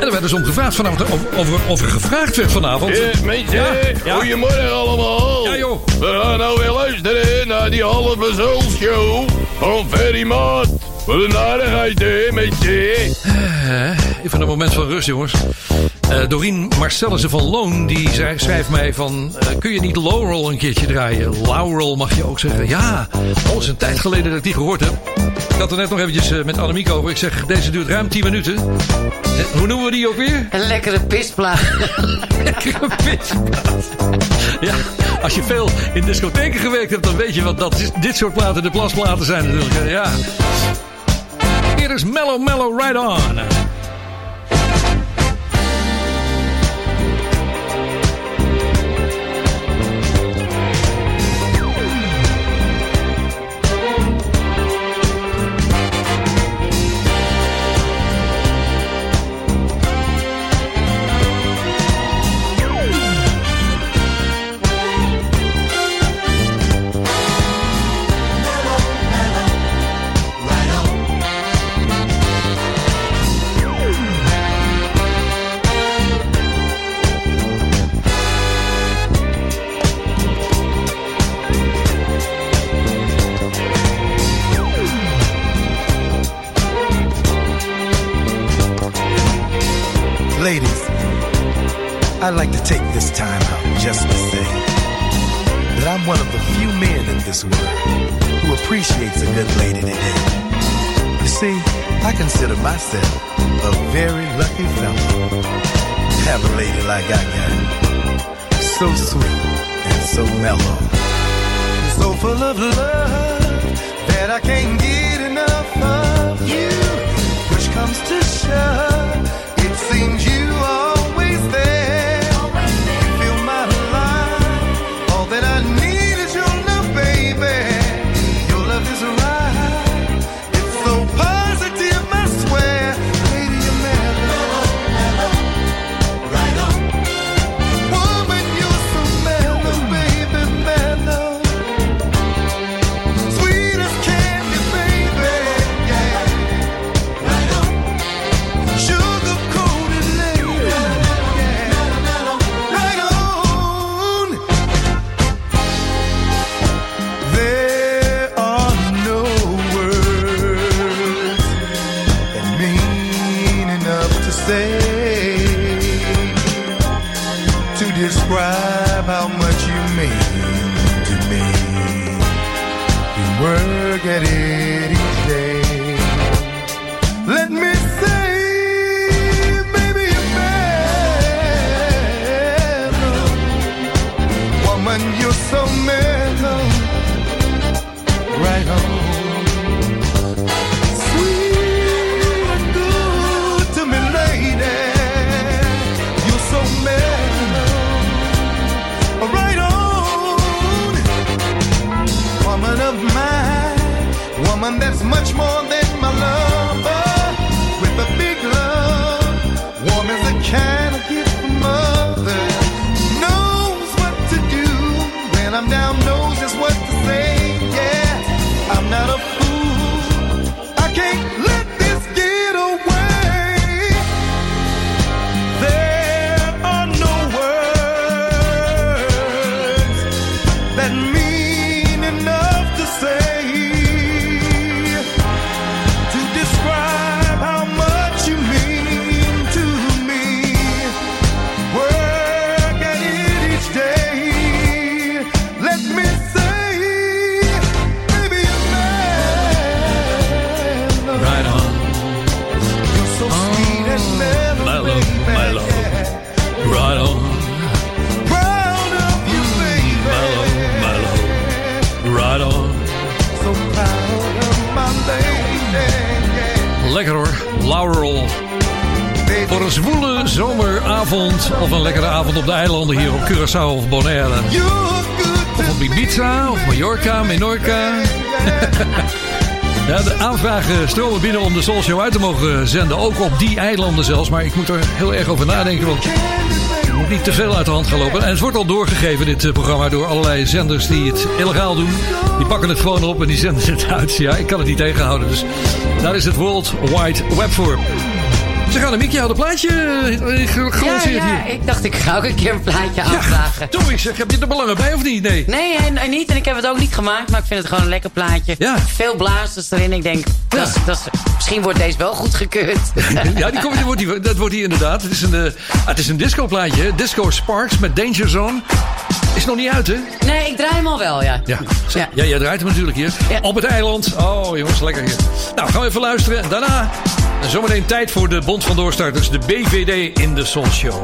En er werd dus om gevraagd vanavond of, of, er- of er gevraagd werd vanavond. Mensen, Ja, ja. goedemorgen allemaal. Ja, joh. We gaan nou weer luisteren naar die halve zoolshow van Ferry Maat. Wat een aardigheid, hè, mensen. Eh, Even een moment van rust, jongens. Eh Dorien Marcellissen van Loon die zei- schrijft mij van... eh, kun je niet Laurel een keertje draaien? Laurel mag je ook zeggen. Ja, al is een tijd geleden dat ik die gehoord heb. Ik had er net nog eventjes met Annemiek over. Ik zeg, deze duurt ruim 10 minuten. Hoe noemen we die ook weer? Een lekkere pisplaat. lekkere pisplaat. Ja, als je veel in discotheken gewerkt hebt... dan weet je wat dat is, dit soort platen de plasplaten zijn natuurlijk. Ja. Hier is Mellow Mellow Right On. I'd like to take this time out just to say that I'm one of the few men in this world who appreciates a good lady today. You see, I consider myself a very lucky fellow to have a lady like I got. So sweet and so mellow. So full of love that I can't get enough of you. Push comes to shove, Of Bonaire. Of op Ibiza of Mallorca, Menorca. Ja, de aanvragen stromen binnen om de Soul Show uit te mogen zenden. Ook op die eilanden zelfs. Maar ik moet er heel erg over nadenken. Want het moet niet te veel uit de hand gaan lopen. En het wordt al doorgegeven, dit eh, programma, door allerlei zenders die het illegaal doen. Die pakken het gewoon op en die zenden het uit. Ja, ik kan het niet tegenhouden. Dus daar is het World Wide Web voor. Zeg Annemiek, je had een plaatje eh, ge- Ja, gelanceerd ja, hier. ik dacht ik ga ook een keer een plaatje aanvragen. Toch, ik zeg, heb je er belangen bij of niet? Nee. Nee, en, en niet. En ik heb het ook niet gemaakt, maar ik vind het gewoon een lekker plaatje. Veel blazers erin. Ik denk, dat is, dat is, misschien wordt deze wel goedgekeurd. Ja, die komt, die wordt die, dat wordt die inderdaad. Het is een, eh, ah, het is een discoplaatje. hè. Disco Sparks met Danger Zone. Is nog niet uit, hè? Nee, ik draai hem al wel, ja. Ja, ja. jij draait hem natuurlijk hier. Op het eiland. Oh, jongens, lekker hier. Nou, gaan we even luisteren. Daarna zometeen tijd voor de Bond van Doorstarters. De BVD in de Soul Show.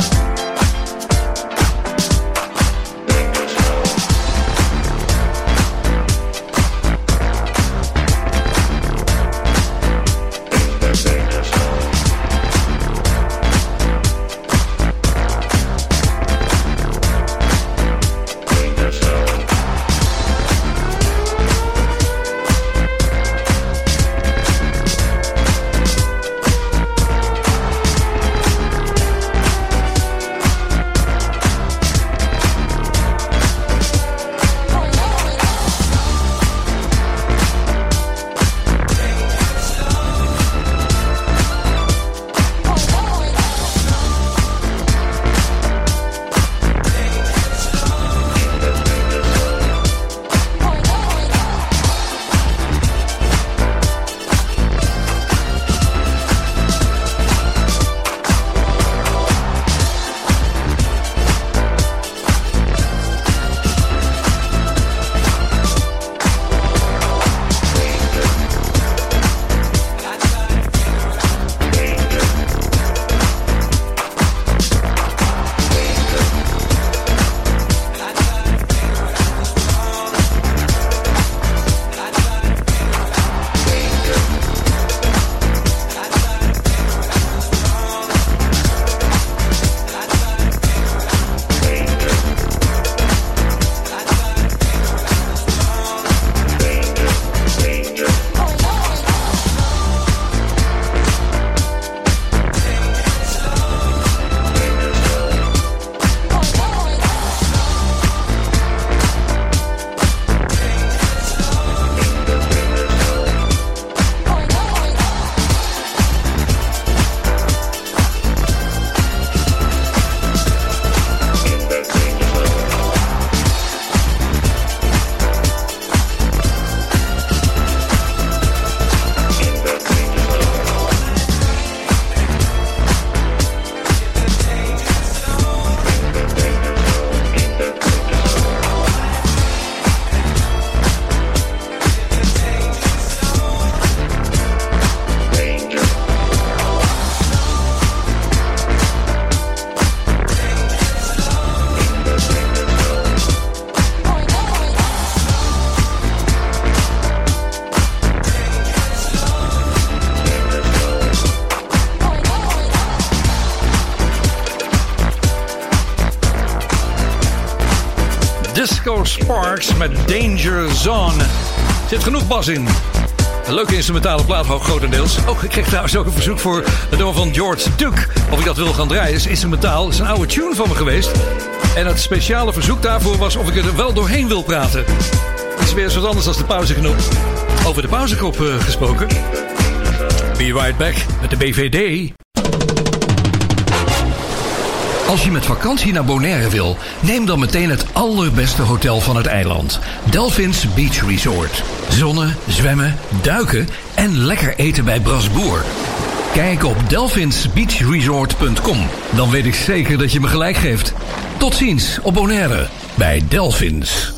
Genoeg bas in. Een leuke instrumentale plaat, ook grotendeels. Oh, ik kreeg trouwens ook een verzoek voor het nummer van George Duke. Of ik dat wil gaan draaien. Is instrumentaal. Het is een oude tune van me geweest. En het speciale verzoek daarvoor was of ik er wel doorheen wil praten. Is weer eens wat anders dan de pauzeknop. Over de pauzeknop eh, gesproken. Be right back met de BVD. Als je met vakantie naar Bonaire wil, neem dan meteen het allerbeste hotel van het eiland. Delphins Beach Resort. Zonnen, zwemmen, duiken en lekker eten bij Brasboer. Kijk op delphinsbeachresort.com. Dan weet ik zeker dat je me gelijk geeft. Tot ziens op Bonaire bij Delphins.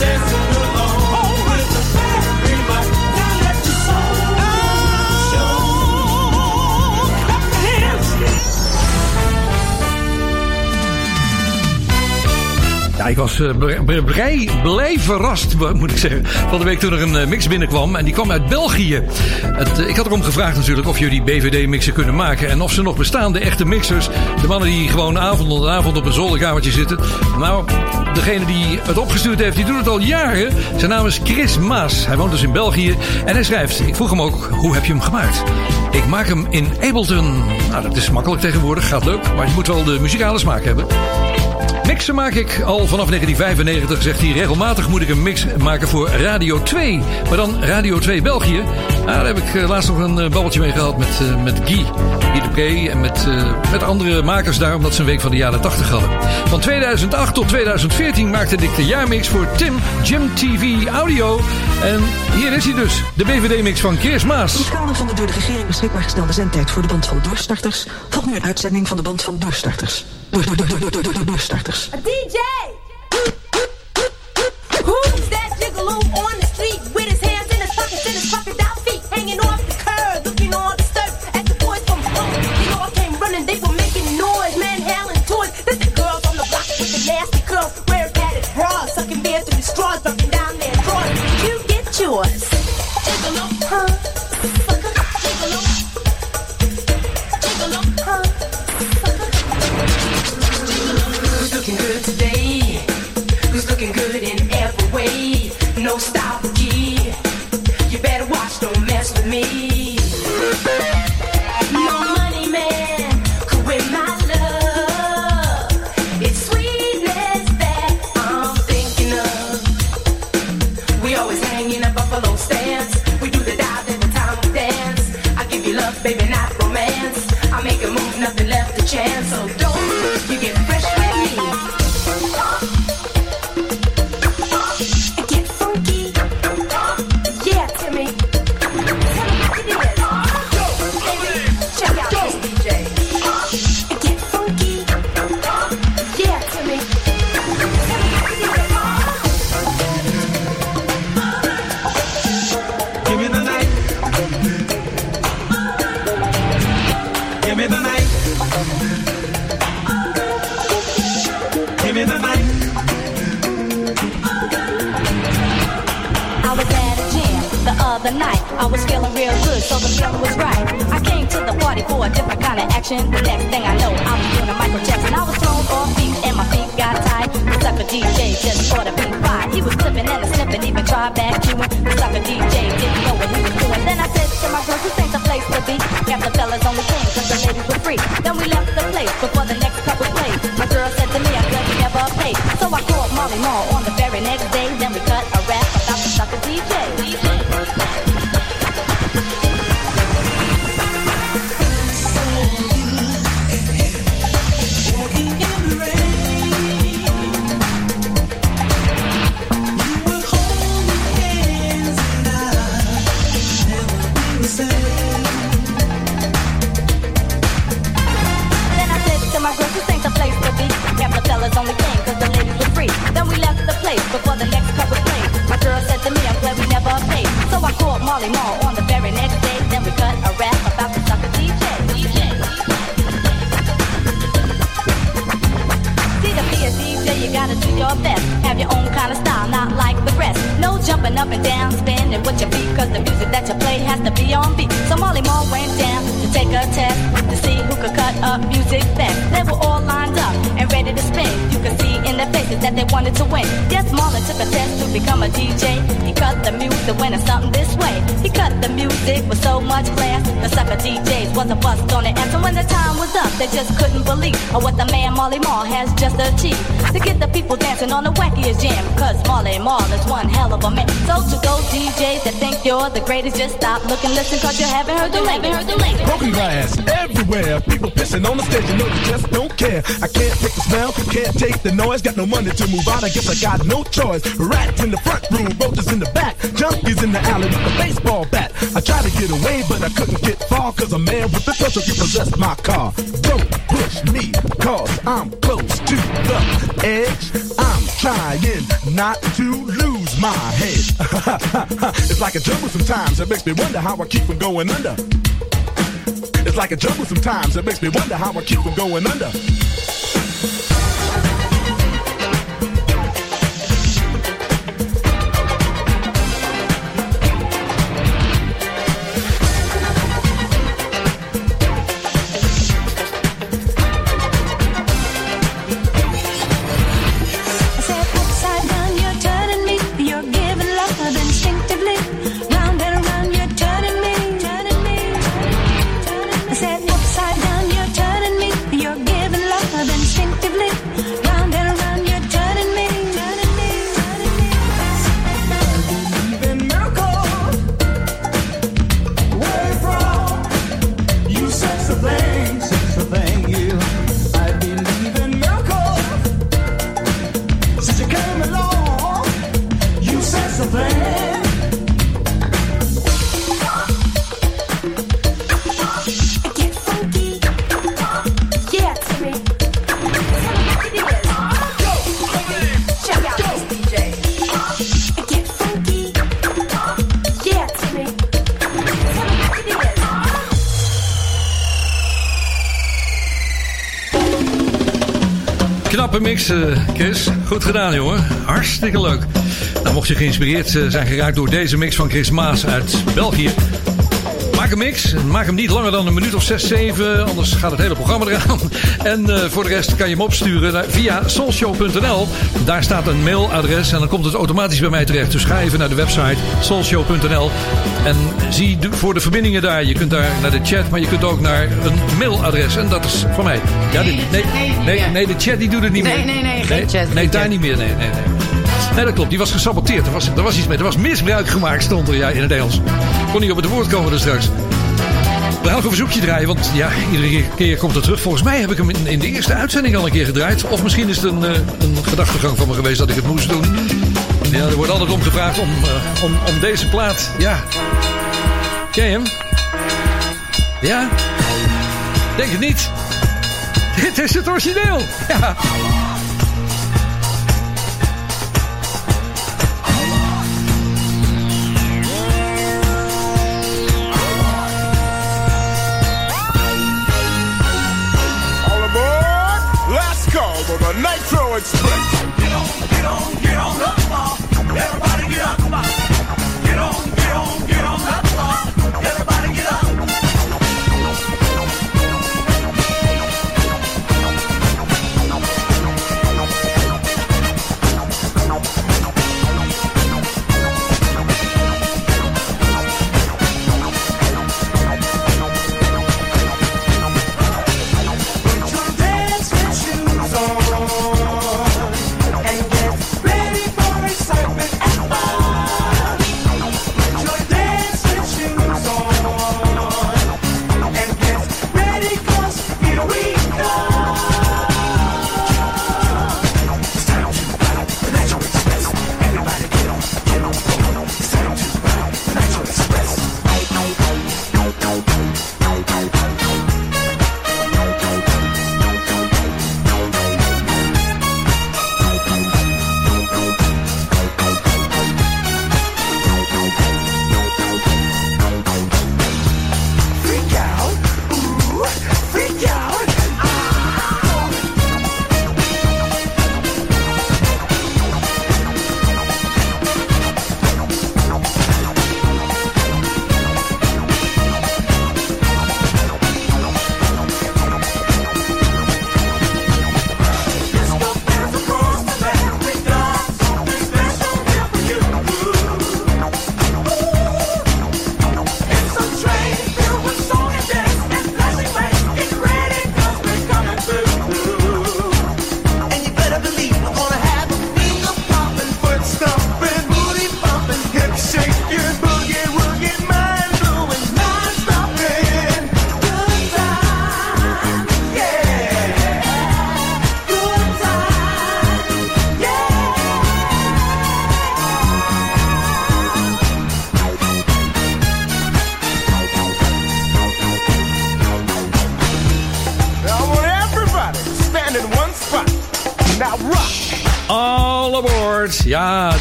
We Ja, ik was eh, blij, blij verrast, moet ik zeggen. Van de week toen er een eh, mix binnenkwam. En die kwam uit België. Het, eh, ik had erom gevraagd natuurlijk of jullie BVD-mixen kunnen maken. En of ze nog bestaan, de echte mixers. De mannen die gewoon avond op avond op een zolderkamertje zitten. Nou, degene die het opgestuurd heeft, die doet het al jaren. Zijn naam is Chris Maas. Hij woont dus in België. En hij schrijft, ik vroeg hem ook, hoe heb je hem gemaakt? Ik maak hem in Ableton. Nou, dat is makkelijk tegenwoordig, gaat leuk. Maar je moet wel de muzikale smaak hebben. Mixen maak ik al vanaf 1995, zegt hij. Regelmatig moet ik een mix maken voor Radio 2. Maar dan Radio 2 België. Nou, daar heb ik eh, laatst nog een eh, babbeltje mee gehad met, eh, met Guy. Guy de Pre en met, met andere makers daar, omdat ze een week van de jaren 80 hadden. Van 2008 tot 2014 maakte ik de jaarmix voor Tim Jim TV Audio. En hier is hij dus, de BVD-mix van Chris Maas. In het van de door de regering beschikbaar gestelde zendtijd voor de band van doorstarters volgt nu een uitzending van de band van doorstarters. A DJ! Money to move out, I guess I got no choice. Rats in the front room, roaches in the back, junkies in the alley with a baseball bat. I tried to get away, but I couldn't get far, cause a man with a pistol repossessed my car. Don't push me, cause I'm close to the edge. I'm trying not to lose my head. it's like a jungle sometimes, it makes me wonder how I keep from going under. It's like a jungle sometimes, it makes me wonder how I keep from going under. Gedaan, jongen. Hartstikke leuk. Nou, mocht je geïnspireerd eh, zijn geraakt door deze mix van Chris Maas uit België... Maak mix. Maak hem niet langer dan een minuut of 6, 7. Anders gaat het hele programma eraan. En eh, voor de rest kan je hem opsturen naar- via soulshow.nl. Daar staat een mailadres en dan komt het automatisch bij mij terecht. Dus ga even naar de website soulshow.nl. En zie de- voor de verbindingen daar. Je kunt daar naar de chat, maar je kunt ook naar een mailadres. En dat is van mij. Ja, dit- nee, nee, nee, de chat die doet het niet Nee, meer. nee, nee, geen chat, Nee, daar niet meer. Nee, nee, nee. Nee, dat klopt. Die was gesaboteerd. Er was, er was iets mee. Er was misbruik gemaakt, stond er ja, in het Engels. Kon niet op het woord komen dus straks. We gaan nog een verzoekje draaien, want ja, iedere keer komt het terug. Volgens mij heb ik hem in, in de eerste uitzending al een keer gedraaid. Of misschien is het een, eh, een gedachtegang van me geweest dat ik het moest doen. Ja, er wordt altijd om gevraagd om, eh, om, om deze plaat. Ja. Ken je hem? Ja? Denk het niet. Dit is het origineel. Ja.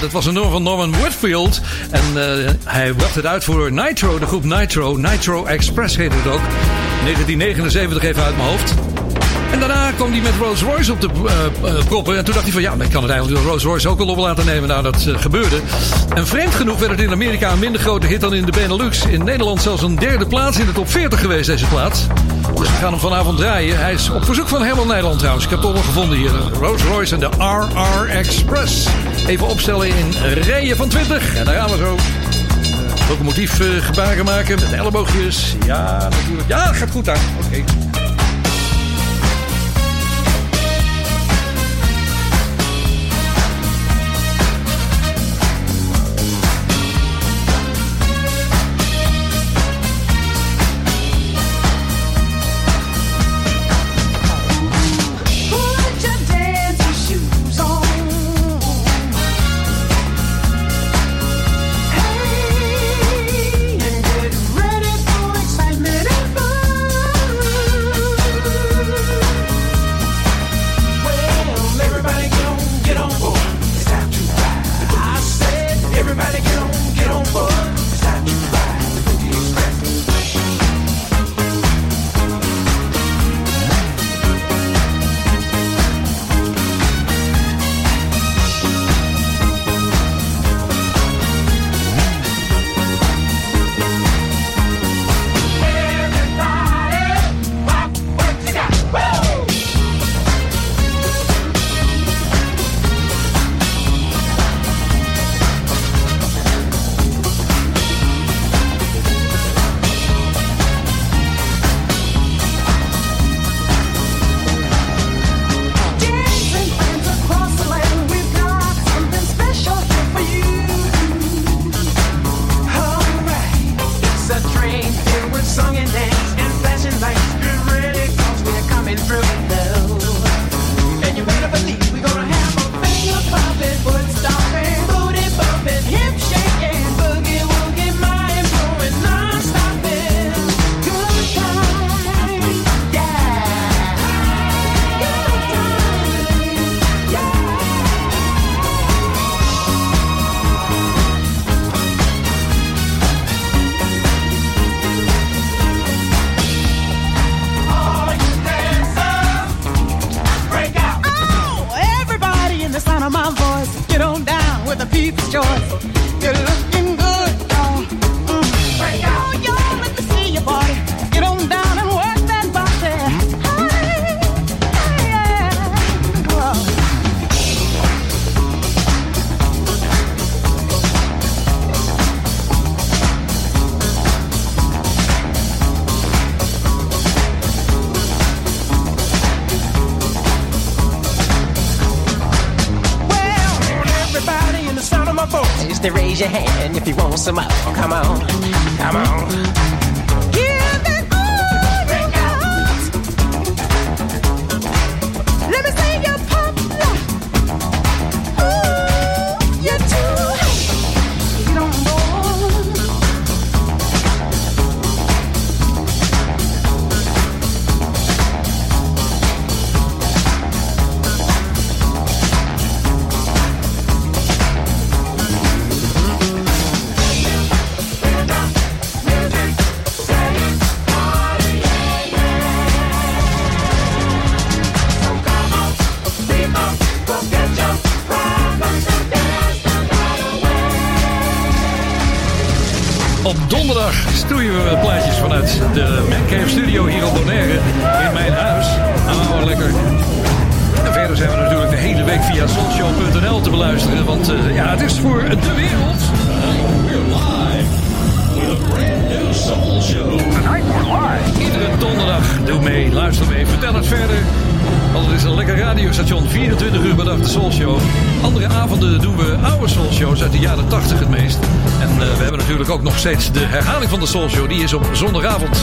Dat was een nummer van Norman Whitfield. En eh, hij bracht het uit voor Nitro, de groep Nitro. Nitro Express heette het ook. 1979 even uit mijn hoofd. En daarna kwam hij met Rolls Royce op de eh, eh, proppen. En toen dacht hij van ja, ik kan het eigenlijk door Rolls Royce ook wel op laten nemen. Nou, dat eh, gebeurde. En vreemd genoeg werd het in Amerika een minder grote hit dan in de Benelux. In Nederland zelfs een derde plaats in de top 40 geweest, deze plaat. Dus we gaan hem vanavond draaien. Hij is op verzoek van Herman Nederland trouwens. Ik heb het wel gevonden hier. Rolls Royce en de RR Express. Even opstellen in rijen van 20. En daar gaan we zo. Uh, locomotief eh, gebaren maken met elleboogjes. Ja, natuurlijk. Ja, gaat goed daar. Oké. if you want some. Come on, come on. steeds de herhaling van de Soul Show. Die is op zondagavond.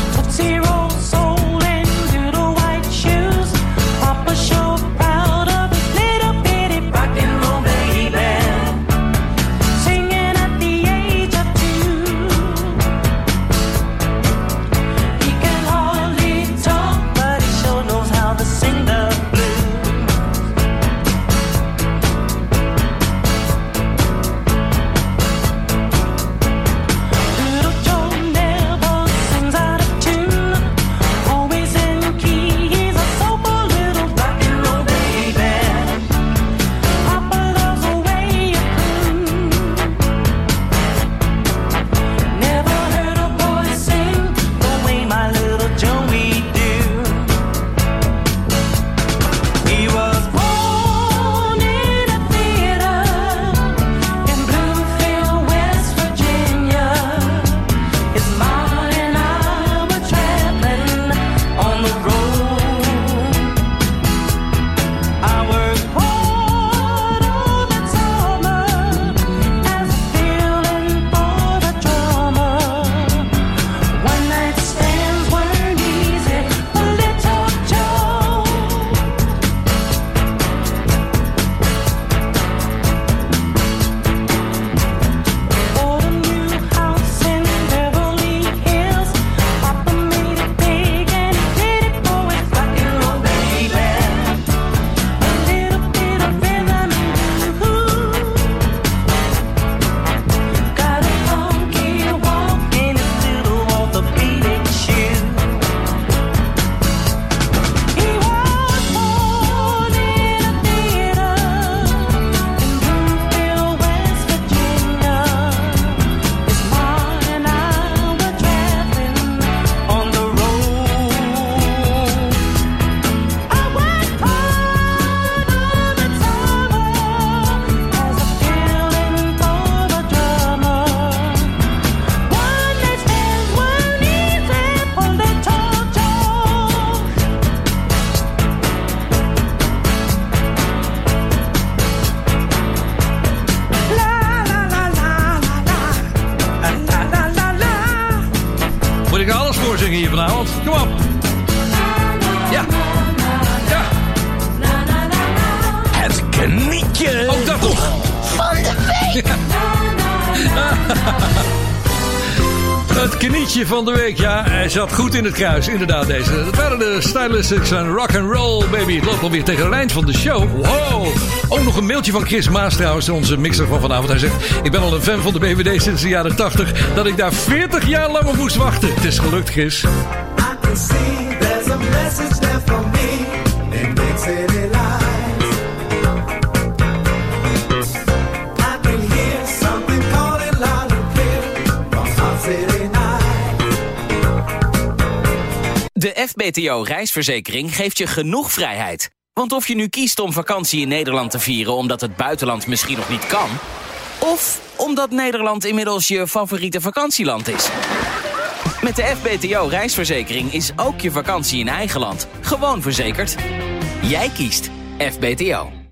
van de week. Ja, hij zat goed in het kruis. Inderdaad, deze. Dat waren de Stylistics en Rock and Roll, baby. Het loopt alweer tegen de lijn van de show. Wow! Ook nog een mailtje van Chris Maas trouwens, onze mixer van vanavond. Hij zegt, ik ben al een fan van de BVD sinds de jaren 80. Dat ik daar 40 jaar lang op moest wachten. Het is gelukt, Chris. I VPTO Reisverzekering geeft je genoeg vrijheid. Want of je nu kiest om vakantie in Nederland te vieren... omdat het buitenland misschien nog niet kan... of omdat Nederland inmiddels je favoriete vakantieland is... Met de FBTO Reisverzekering is ook je vakantie in eigen land gewoon verzekerd. Jij kiest FBTO.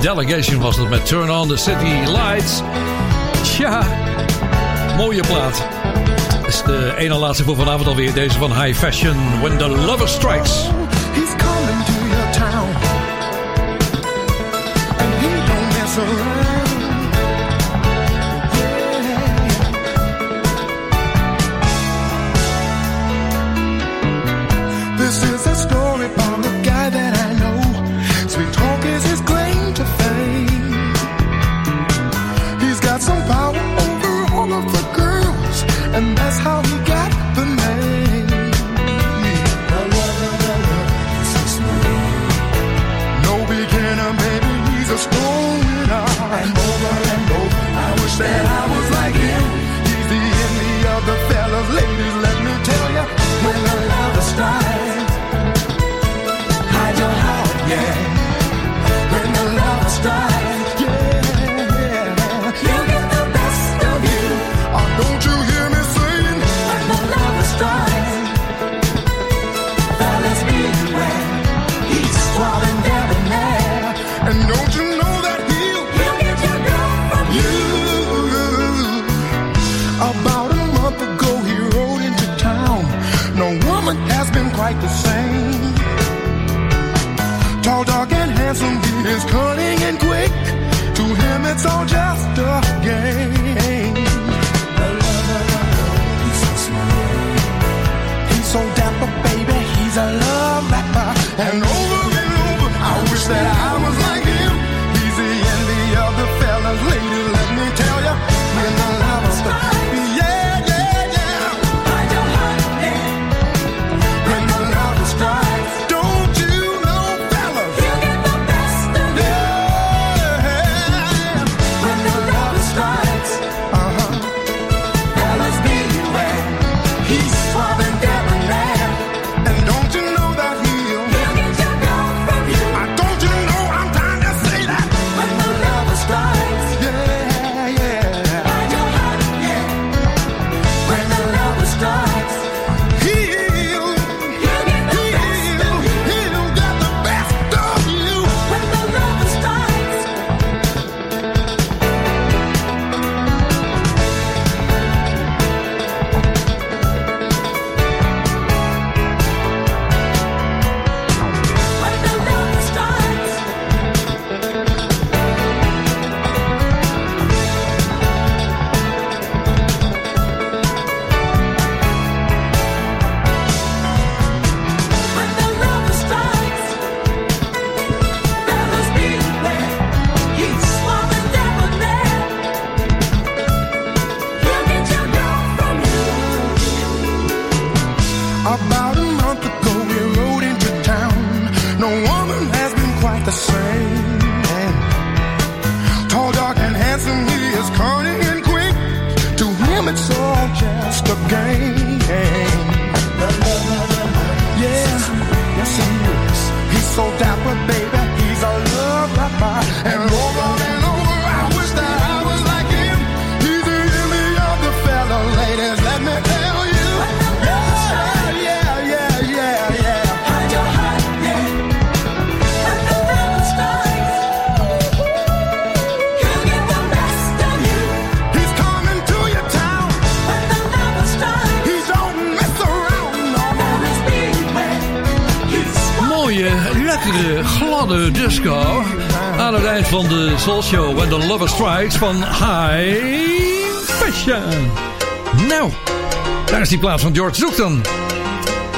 Delegation was het met Turn on the City Lights. Tja, mooie plaat. Dat is de ene laatste voor vanavond alweer. Deze van High Fashion, When the Lover Strikes. he's coming to your town. And he don't mess around. Van de Soul Show When the Lover Strikes van High Fashion. Nou, daar is die plaats van George Zoek dan.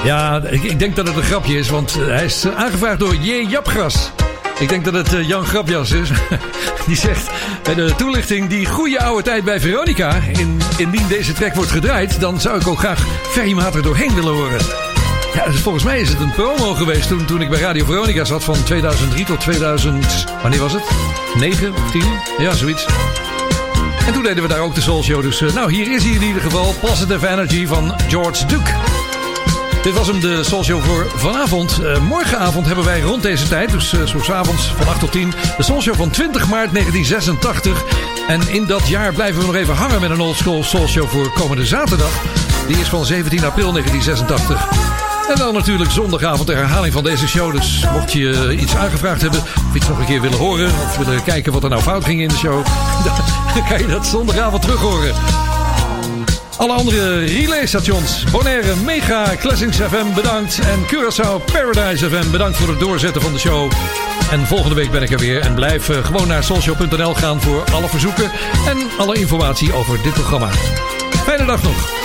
Ja, ik, ik denk dat het een grapje is, want eh, hij is eh, aangevraagd door J. Japgras. Ik denk dat het eh, Jan Grapjas is. Die zegt bij de toelichting die goede oude tijd bij Veronica. In, indien deze track wordt gedraaid, dan zou ik ook graag Ferry Maat er doorheen willen horen. Ja, dus volgens mij is het een promo geweest toen, toen ik bij Radio Veronica zat van 2003 tot 2000. Wanneer was het? 9 of 10? Ja, zoiets. En toen deden we daar ook de Soul Show. Dus eh, nou, hier is hij in ieder geval. Positive Energy van George Duke. Dit was hem, de Soul Show voor vanavond. Eh, morgenavond hebben wij rond deze tijd, dus uh, van 8 tot 10, de Soul Show van 20 maart 1986. En in dat jaar blijven we nog even hangen met een Old School Soul Show voor komende zaterdag. Die is van 17 april 1986. En dan natuurlijk zondagavond de herhaling van deze show. Dus mocht je eh, iets aangevraagd hebben, of iets nog een keer willen horen, of willen kijken wat er nou fout ging in de show, dan kan je dat zondagavond terug horen. Alle andere relaystations, Bonaire, Mega, Classics FM bedankt. En Curaçao Paradise FM bedankt voor het doorzetten van de show. En volgende week ben ik er weer. En blijf eh, gewoon naar soulshow.nl gaan voor alle verzoeken en alle informatie over dit programma. Fijne dag nog.